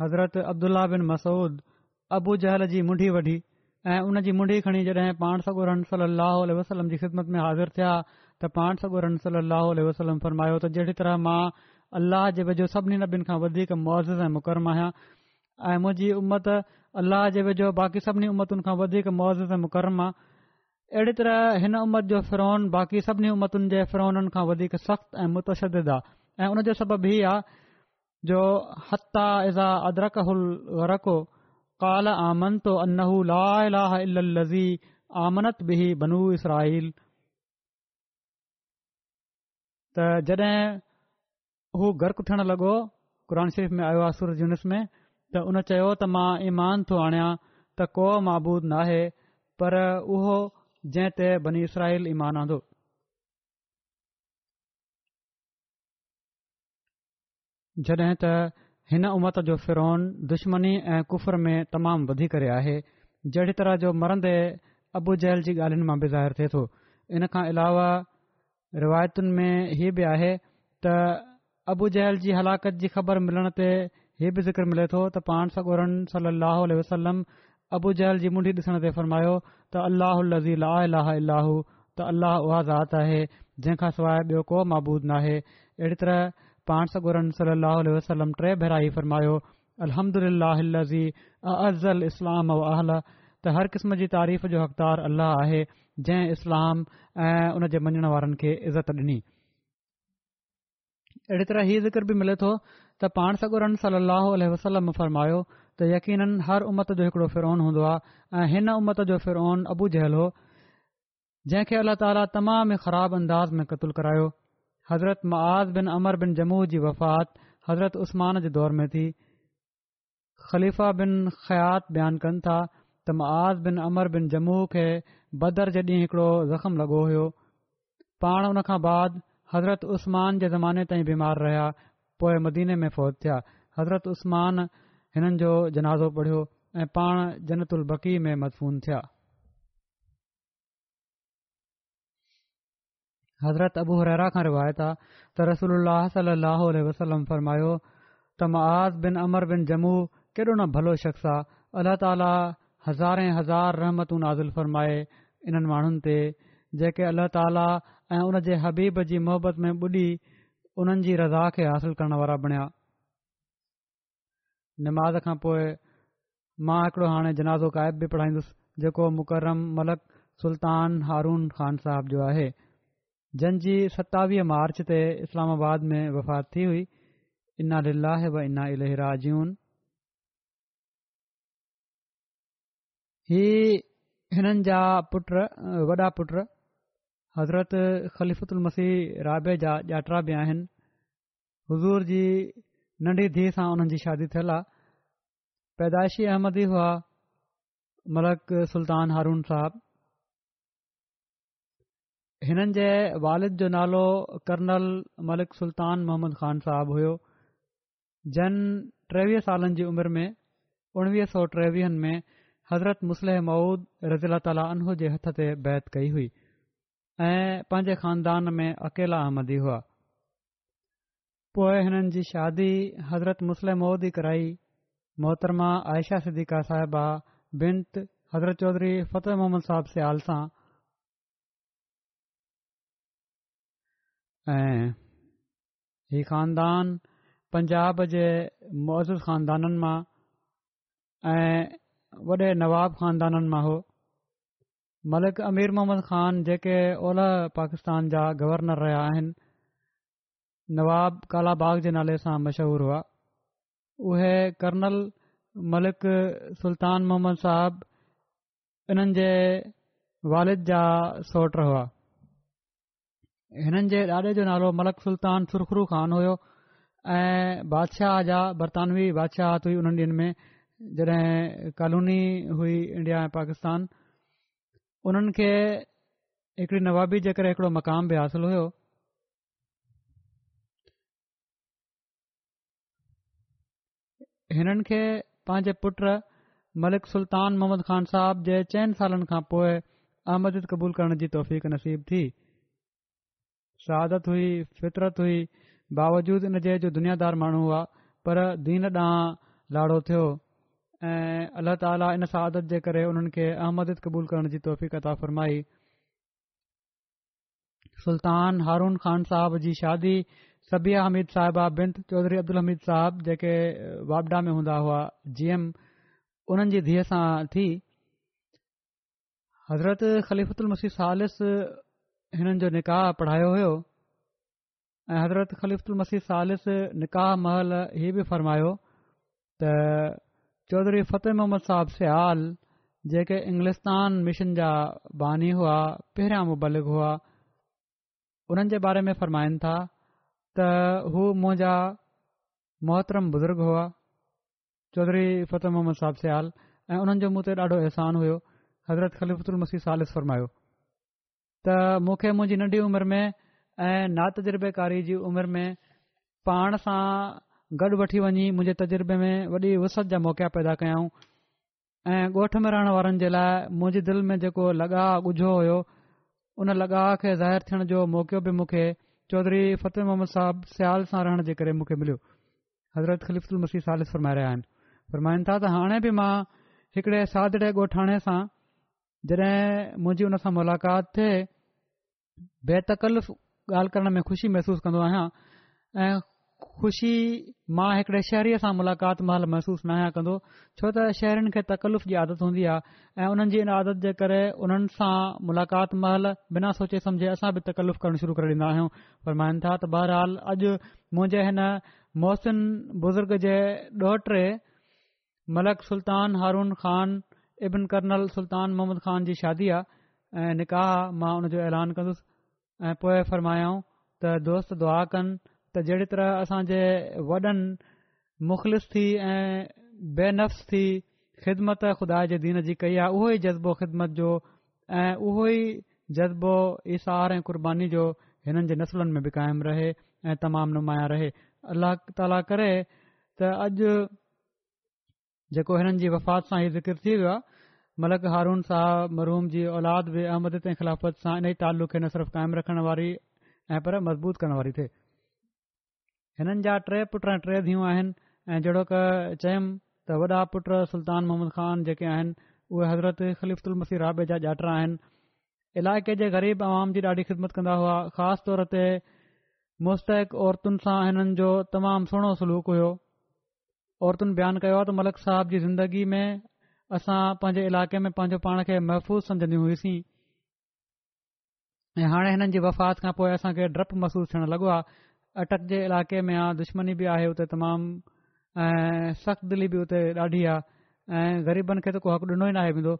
हज़रत अब्दुलाह बिन मसूद अबू जहल जी मुंडी वढी ऐं उनजी मुंडी खणी जॾहिं पाण सगोरम सिदमत में हाज़िर थिया त पाण सगुरम सलाहु फरमायो त जहिड़ी तरह मां अल्लाह जे वेझो सभिनी नभिन खां वधीक मुज़िज़ ऐं मुकरम आहियां ऐं मुंहिंजी उमत अलाह जे वेझो बाक़ी सभिनी उमतुनि खां वधीक मुज़िज़ ऐं मुकरम आहे अहिड़ी तरह हिन उमर जो फिरोहन बाक़ी सभिनी उमतुनि जे फिरोहन सख़्तु ऐं मुतशदि आहे ऐं उन जो सबब ई आहे जो हू गर्कु थियण लॻो क़ुर शरीफ़ में आयो आहे सूरज जुनूस में त उन चयो त मां ईमान थो आणियां त को माबूदु न आहे पर उहो जंहिं ते बनी इसराहिल ईमान आंदो जड॒हिं त हिन उमत जो फिरोन दुश्मनी ऐं कुफर में तमामु वधी करे आहे जहिड़ी तरह जो मरंदे अबू जहिल जी ॻाल्हियुनि मां बि ज़ाहिर थिए थो इन खां अलावा रिवायतुनि में हीअ बि आहे त अबू जहल जी हलाकत जी ख़बर मिलण ते हीअ बि ज़िक्र मिले थो त पाण सागुरनि सल अल वसलम अबू जहल जी मुंडी ॾिसण ते फ़र्मायो त अलाह लज़ी ला अलाहु अलाहू त अलाह उहा ज़ाति आहे जंहिंखां सवाइ ॿियो को माबूदु नाहे अहिड़ी तरह पाण सागुरन सल अल वसलम टे भेराई फ़रमायो अलमदल लज़ी अज़ल इस्लाम त हर क़िस्म जी तारीफ़ जो हकदारु अल आहे जंहिं इस्लाम ऐं उन जे मञण वारनि खे इज़त ॾिनी अहिड़ी तरह इहो ज़िक्र बि मिले थो त पाण सगुरन सलाह वसलम फरमायो त यकीन हर उमत जो हिकड़ो फिरोन हूंदो आहे ऐं हिन उमत जो फिरोन अबू जहल हो जंहिंखे अल्लाह ताली तमाम ई ख़राब अंदाज़ में क़तूल करायो हज़रत मआज़ बिन अमर बिन जमू जी वफ़ात हज़रत उस्मान जे दौर में थी ख़लीफ़ा बिन ख़यात बयानु कन था त मआज़ बिन अमर बिन जमू खे बदर जे डीं॒ हिकड़ो ज़ख़्म लगो हो पाण उन खां बाद हज़रत उस्तमान जे ज़माने ताईं बीमार रहिया पोइ मदीने में फ़ौज थिया हज़रत उस्मान हिननि जो जनाज़ो पढ़ियो ऐं पाण जनतक़ी में मज़फ़ून थिया हज़रत अबू हरहिरा खां रिवायत आहे त रसोल अल फ़रमायो त मआज़ बिन अमर बिन जम्मू केॾो न भलो शख़्स आहे अल्ला ताला हज़ारे हज़ार रहमतूं नाज़ुल फ़रमाए हिननि माण्हुनि ते जेके अलाह ताला ऐं उन जे हबीब जी मोहबत में ॿुॾी उन्हनि जी रज़ा खे हासिल करण वारा बणिया नमाज़ खां पोइ मां हिकिड़ो हाणे जनाज़ो काइब बि पढ़ाईंदुसि जेको मुकरम मलक सुल्तान हारून खान साहब जो आहे जंहिंजी सतावीह मार्च ते इस्लामाबाद में वफ़ात थी हुई इना लिला हना इलहरा जून हीअ हिननि जा पुट वॾा पुट हज़रत ख़लीफ़ुतल मसीह राबे जा जाता बि आहिनि हुज़ूर जी नंढी धीउ सां हुननि जी शादी थियल आहे पैदाशी अहमदी हुआ मलिक सुल्तान हरून साहिबु हिननि जे वालिद जो नालो कर्नल मलिक सुल्तान मोहम्मद खान साहिबु हुयो जन टेवीह सालनि जी उमिरि में उणवीह सौ टेवीह में हज़रत मुसलह मऊद रज़ीला ताला उनहो जे हथ ते बैद कई हुई ऐं पंहिंजे ख़ानदान में अकेला अहमदी हुआ पोइ हिननि जी शादी हज़रत मुसलिम मोदी कराई मोहतरमा आयशा सिद्दीका साहिबा बिंत हज़रत चौधरी फतेह मोहम्मद साहब सियाल सां ऐं हीउ ख़ानदान पंजाब जे मौज़ूज़ ख़ानदाननि मां ऐं वॾे नवाब ख़ानदाननि मां हो मलिक अमीर मोहम्मद ख़ान जेके ओलह पाकिस्तान जा गवर्नर रहिया आहिनि नवाब कालाबाग जे नाले सां मशहूरु हुआ उहे कर्नल मलिक सुल्तान मोहम्मद साहब इन्हनि जे वालिद जा सोट हुआ हिननि जे ॾाॾे जो नालो मलिक सुल्तान सुरखरू ख़ान हुयो ऐं बादशाह जा बरतानवी बादशाह हुई उन्हनि ॾींहनि में जॾहिं कॉलोनी हुई इंडिया ऐं पाकिस्तान उन्हनि खे हिकड़ी नवाबी जे करे हिकिड़ो मक़ाम बि हासिल हुओ हिननि खे पंहिंजे पुट मलिक सुल्तान मोहम्मद खान साहिब जे चइनि सालनि खां पोइ अहमिद क़बूल करण जी तौफ़ नसीबु थी शहादत हुई फितरत हुई बावजूद इन जे जो दुनियादार माण्हू हुआ पर दीन ॾांहुं लाड़ो थियो ऐं अलाह ताली इन सादत जे करे उन्हनि खे अहमद क़बूल करण जी तौफ़िकता फ़रमाई सुल्तान हारून खान साहब जी शादी सबिया हमीद साहिबा बिंद चौधरी अब्दुल हमीद साहब जेके वाबडा में हूंदा हुआ जीम उन्हनि जी धीअ सां थी हज़रत ख़लीफ़ल मसीह सालिस हिननि जो निकाह पढ़ायो हुयो ऐं हज़रत ख़लीफ़ुल मसीह सालिस निकाह महल इहो बि फ़र्मायो त चौधरी फत मोहम्मद साहिब सियाल जेके इंग्लिशान मिशन जा बानी हुआ पहिरियां मुबालिक हुआ उन्हनि जे बारे में फरमाइनि था त हू मुंहिंजा मोहतरम बुज़ुर्ग हुआ चौधरी फत मोहम्मद साहिब सियाल ऐं उन्हनि जो मूं ते ॾाढो अहसान हुयो हज़रत ख़लीफ़ुलमसी सालिस फरमायो त मूंखे मुंहिंजी नंढी उमिरि में ऐं नातजुर्बेकारी जी उमिरि में पाण सां गॾु वठी वञी मुंहिंजे तजुर्बे में वॾी वसत जा मौक़ा पैदा कयाऊं ऐं ॻोठ में रहण वारनि जे लाइ मुंहिंजे दिलि में जेको लॻा ॻुझो हुयो उन लॻाह खे ज़ाहिरु थियण जो मौक़ो बि मूंखे चौधरी फतेह मोहम्मद साहब स्याल सां रहण जे करे मूंखे मिलियो हज़रती सालिस फरमाए रहिया आहिनि फरमाइनि था त हाणे बि मां हिकड़े साधड़े ॻोठाणे सां जॾहिं मुंहिंजी हुन सां मुलाक़ात थे बेतकल्फ ॻाल्हि करण में खु़शी महसूसु कन्दो आहियां ऐं ख़ुशी मां हिकड़े शहरीअ सां मुलाक़ात महल महसूस न आहियां कंदो छो त शहरुनि खे तकलूफ़ जी आदत हूंदी आहे ऐ हुननि जी इन आदत जे करे हुननि सां मुलाक़ात महल बिना सोचे सम्झे असां बि तकलीफ़ करणु शुरू करे ॾींदा आहियूं फरमाइन था त बहरहाल अॼु मुंहिंजे हिन मोसिन बुज़ुर्ग जे ॾोहटे मलक सुल्तान हारून ख़ान इबन कर्नल सुल्तान मोहम्मद ख़ान जी शादी आहे ऐं निकाह मां हुन जो ऐलान कंदुसि ऐं पोए फरमायाऊं त दोस्त दुआ कनि त जहिड़ी तरह असां वॾनि मुख़लिस थी ऐं बेनफ़्स थी ख़िदमत ख़ुदा जे दीन जी कई आहे उहो ई जज़्बो ख़िदमत जो ऐं उहो ई जज़्बो इशार ऐं क़ुर्बानी जो हिननि जे नसलुनि में बि क़ाइमु रहे ऐं तमामु नुमाया रहे अल्लाह ताला करे त अॼु जेको हिननि जी वफ़ात सां ई ज़िक्र थी वियो आहे मलक हारून साहब मरुम जी औलाद बि अहमदत ऐं ख़िलाफ़त सां इन ई तालुक़े न सिर्फ़ क़ाइम रखण वारी ऐं पर मज़बूत करण वारी थिए हिननि जा टे पुट टे धीउ आहिनि ऐं जहिड़ो क चयु त वॾा पुट सुल्तान मोहम्मद खान जेके आहिनि उहे हज़रत खलीफ़्तल मसी राबे जा डाटा आहिनि इलाके जे ग़रीब आवाम जी ॾाढी ख़िदमत कंदा हुआ ख़ासि तौर ते मुस्तक औरतुनि सां हिननि जो तमामु सलूक हुयो औरतुनि बयानु कयो आहे त साहब जी ज़िंदगी में असां पंहिंजे इलाके में पंहिंजो पाण खे महफ़ूज़ समझंदी हुईसीं ऐं हाणे हिननि जी वफ़ात खां पोइ डपु महसूस लॻो अटक जे इलाइक़े में आहे दुश्मनी बि आहे उते तमामु ऐं सख़्त दिली बि उते ॾाढी आहे ऐं ग़रीबनि खे त को हक़ु ॾिनो ई न आहे वेंदो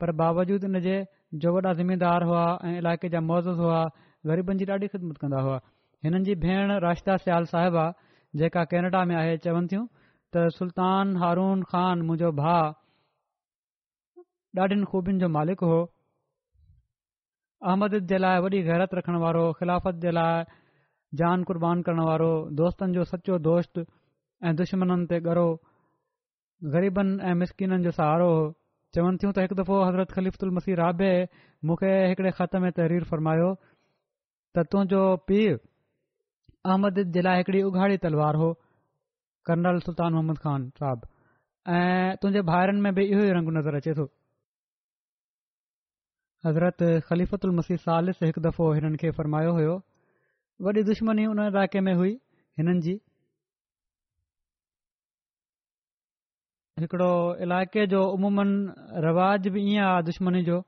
पर बावजूदु इन जे जो वॾा ज़िमेदार हुआ ऐं इलाइक़े जा मौज़ूज़ हुआ ग़रीबनि जी ॾाढी ख़िदमत कंदा हुआ हिननि जी भेण राश्ता सियाल साहिबा जेका केनेडा में आहे चवनि थियूं त सुल्तान हारून खान मुंहिंजो भाउ ॾाढनि ख़ूबियुनि जो मालिक हो अहमद जे लाइ वॾी गैरत रखण वारो ख़िलाफ़त जे लाइ जान क़ुर्बान करण वारो दोस्तनि जो सच्चो दोस्त ऐं दुश्मन ते गरो ग़रीबनि ऐं मिसकिननि जो सहारो हो चवनि थियूं त हिकु दफ़ो हज़रत ख़लीफ़ुल मसीह राबे मूंखे हिकड़े ख़त में तहरीर फ़रमायो त तुंहिंजो पीउ अहमद जे लाइ हिकड़ी उघाड़ी तलवार हो कर्नल सुल्तान मोहम्मद खान साहब ऐं तुंहिंजे भाइरनि में बि इहो ई रंग नज़र अचे थो हज़रत ख़लीफ़ुल मसीह सालिस हिकु दफ़ो हिननि खे फ़रमायो हो वॾी दुश्मनी उन इलाइक़े में हुई हिननि जी हिकिड़ो इलाइक़े जो उमूमनि रवाज बि ईअं आहे दुश्मनी जो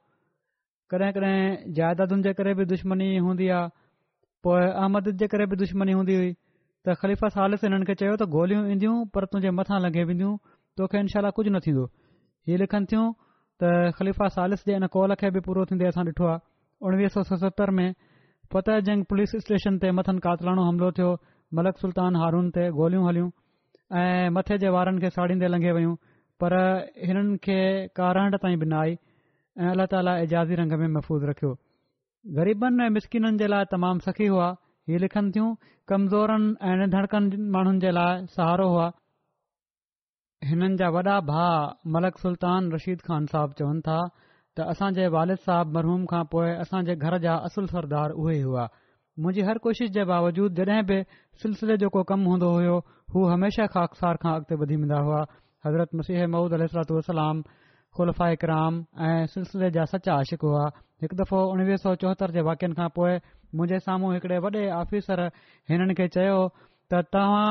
कॾहिं कॾहिं जाइदादुनि जे करे बि दुश्मनी हूंदी आहे पोइ अहमद जे करे बि दुश्मनी हूंदी हुई त ख़लीफ़ा सालिस हिननि खे चयो त गोलियूं ईंदियूं पर तुंहिंजे मथां लगे वेंदियूं तोखे इनशा कुझु न थींदो हीउ लिखनि थियूं त ख़लीफ़ा सालिस जे इन कॉल खे बि पूरो थींदे असां ॾिठो आहे उणिवीह सौ सतहतरि में पोत जंग पुलिस स्टेशन ते मथनि कातलाणो हमिलो थियो मलक सुल्तान हारुनि ते गोलियूं हलियूं ऐं मथे जे वारनि खे साड़ींदे लंघे वयूं पर हिननि खे कारांड ताईं बि न आई ऐं अल्ला ताली एजाज़ी रंग में महफ़ूज़ रखियो ग़रीबनि ऐं मिसकिननि जे लाइ तमामु सखी हुआ ही लिखनि थियूं कमज़ोरनि ऐं निंढ़कनि माण्हुनि जे लाइ सहारो हुआ हिननि जा वॾा भा मलक सुल्तान रशीद ख़ान साहब चवनि था त असां जे वालिद साहिब मरहूम खां पोए असांजे घर जा असुल सरदार उहे हुआ मुंजी हर कोशिश जे बावजूद जडे॒ बि सिलसिले जो को कमु हूंदो हो हू हमेशा खाकसार खां अॻिते वधी वेंदा हुआ हज़रत मुसीह महूद अलसलाम खुलफ़ा इकराम ऐं सिलसिले जा सचा आशिकु हुआ हिकु दफ़ो उणवीह सौ चोहतरि जे वाक्यनि खां पोइ मुंहिजे साम्हूं हिकड़े वॾे आफ़ीसर हिननि खे चयो त तव्हां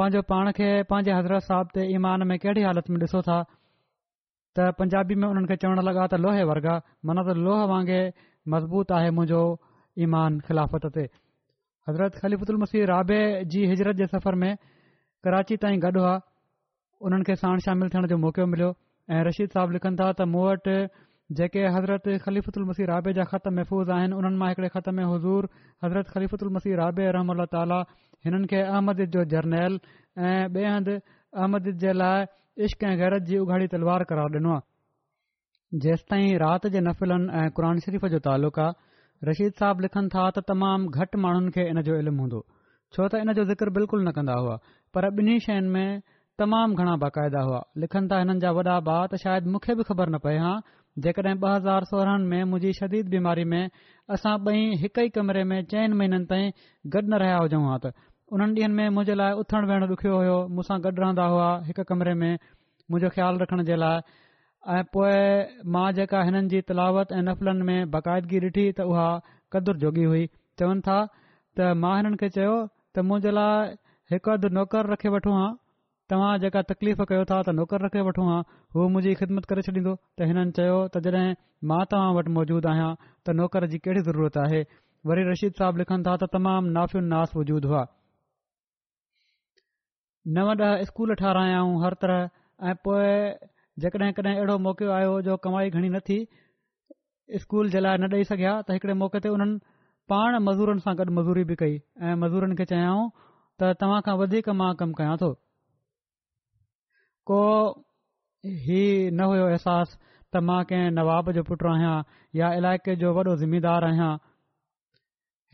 पांजो पाण खे पंहिंजे हज़रत साहिब ते ईमान में कहिड़ी हालत में ॾिसो था त पंजाबी में उन्हनि खे चवणु लॻा त लोहे वर्गा माना त लोह वांगुरु मज़बूत आहे मुंहिंजो ईमान ख़िलाफ़त ते हज़रत ख़लीफ़ुत उल मसी रााबे जी हिजरत जे सफ़र में कराची ताईं गॾु हुआ हुननि खे साणु शामिल थियण जो मौक़ो मिलियो ऐं रशीद साहब लिखनि था त मूं वटि जेके हज़रत खलीफ़ु मसीह राबे जा ख़त महफ़ूज़ आहिनि उन्हनि मां हिकड़े ख़त में हज़ूर हज़रत ख़लीफ़ु मसीह राबे रहम ताली हिननि खे अहमद जो जर्नैल ऐं ॿिए हंधु अहमद जे लाइ इश्क ऐं गैरत जी उघाड़ी तलवार करार ॾिनो आहे जेसि ताईं राति जे नफ़िलनि ऐं क़ुर शरीफ़ जो तालुक़ु आहे रशीद साहिब लिखनि था त तमामु घटि माण्हुनि खे इन जो इल्मु हूंदो छो त इन जो ज़िक्र बिल्कुलु न कंदा हुआ पर ॿिन्ही शयुनि में तमाम घणा बाक़ायदा हुआ लिखनि था हिननि जा वॾा भा त शायदि मूंखे बि ख़बर न पए हा जेके ब॒ हज़ार सोरहनि में मुंहिंजी शदीद बीमारी में असां बई हिक ई कमरे में चइनि महिननि ताईं गॾु न रहिया हुजऊं उन्हनि ॾींहनि में मुंहिंजे लाइ उथणु विहणु ॾुखियो हुयो मुसां गॾु रहंदा हुआ हिकु कमरे में मुंहिंजो ख़्यालु रखण जे लाइ ऐं पोए मां जेका हिननि जी तलावत ऐं नफ़िलनि में बाक़ाइदगी ॾिठी त उहा कदुरु जोगी हुई चवनि था त मां हिननि खे चयो त मुंहिंजे लाइ हिकु अधि नौकर रखे वठो हां तव्हां जेका तकलीफ़ कयो था त नौकर रखे वठो हां उहो मुंहिंजी ख़िदमत करे छॾींदो त हिननि चयो त जॾहिं मां तव्हां वटि मौजूदु आहियां त नौकर जी कहिड़ी ज़रूरत आहे वरी रशीद साहब लिखनि था त तमामु नाफ़ि नास वजूद हुआ नव ॾह स्कूल ठाराहियाऊं हर तरह ऐं पोएं जेकॾहिं कॾहिं अहिड़ो मौको आयो जो कमाई घणी न थी स्कूल जे लाइ न ॾेई सघियां त हिकड़े मौके ते उन्हनि पाण मज़ूरनि सां गॾु मज़ूरी बि कई ऐं मज़ूरनि खे चयाऊं त तव्हां खां वधीक मां कमु कयां थो को ही न हुयो अहसासु त मां कंहिं नवाब जो पुटु आहियां या इलाइक़े जो वॾो जिमेदारु आहियां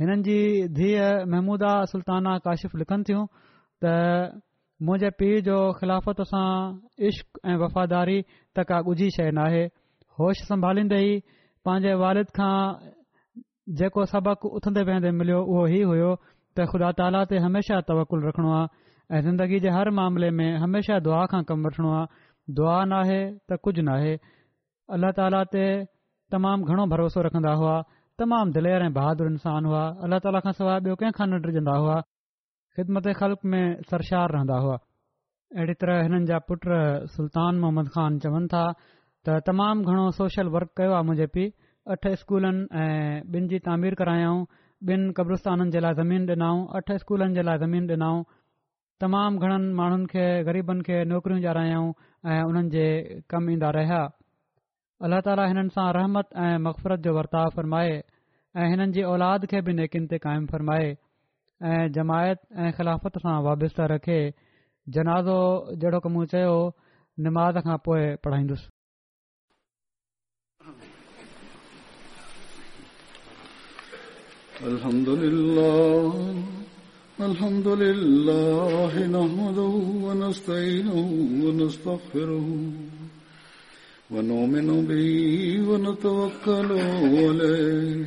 हिननि जी धीउ महमूदा सुल्ताना काशिफ़ लिखनि थियूं त मुंहिंजे पीउ जो ख़िलाफ़त सां इश्क ऐं वफ़ादारी त का ॻुझी शइ नाहे होश संभालींदे ई पंहिंजे वारिद खां जेको सबक़ु उथंदे वेंदे मिलियो उहो ई हुयो त ख़ुदा ताला ते हमेशा तवकुलु रखणो आहे ऐं ज़िंदगी जे हर मामले में हमेशा दुआ खां कमु वठणो आहे दुआ न आहे त कुझ न आहे अलाह ताला ते तमामु घणो भरोसो रखंदा हुआ तमामु दिलेर ऐं बहादुर इंसान हुआ अलाह ताला खां सवाइ ॿियो कंहिंखां न डिजंदा हुआ خدمت ख़ल्क़ में सरशार रहंदा हुआ अहिड़ी तरह हिननि जा पुट सुल्तान मोहम्मद ख़ान चवनि था त तमामु घणो सोशल वर्क कयो आहे मुंहिंजे पीउ अठ स्कूलनि ऐं ॿिनि जी तामीर करायाऊं ॿिनि क़ब्रस्ताननि जे लाइ ज़मीन ॾिनाऊं अठ स्कूलनि जे लाइ ज़मीन ॾिनाऊं तमामु घणनि माण्हुनि खे ग़रीबनि खे नौकरियूं ॼारायाऊं ऐं हुननि जे कम ईंदा रहिया अलाह ताला हिननि सां रहमत ऐं मक़फ़रत जो वर्ताव फ़र्माए ऐं हिननि जी औलाद खे बि नेकिन ते क़ाइमु फ़रमाए जमायत ख़िलाफ़त पढ़ाईंदुसि الحمد لله الحمد لله نحمده ونستعينه ونستغفره ونؤمن به ونتوكل عليه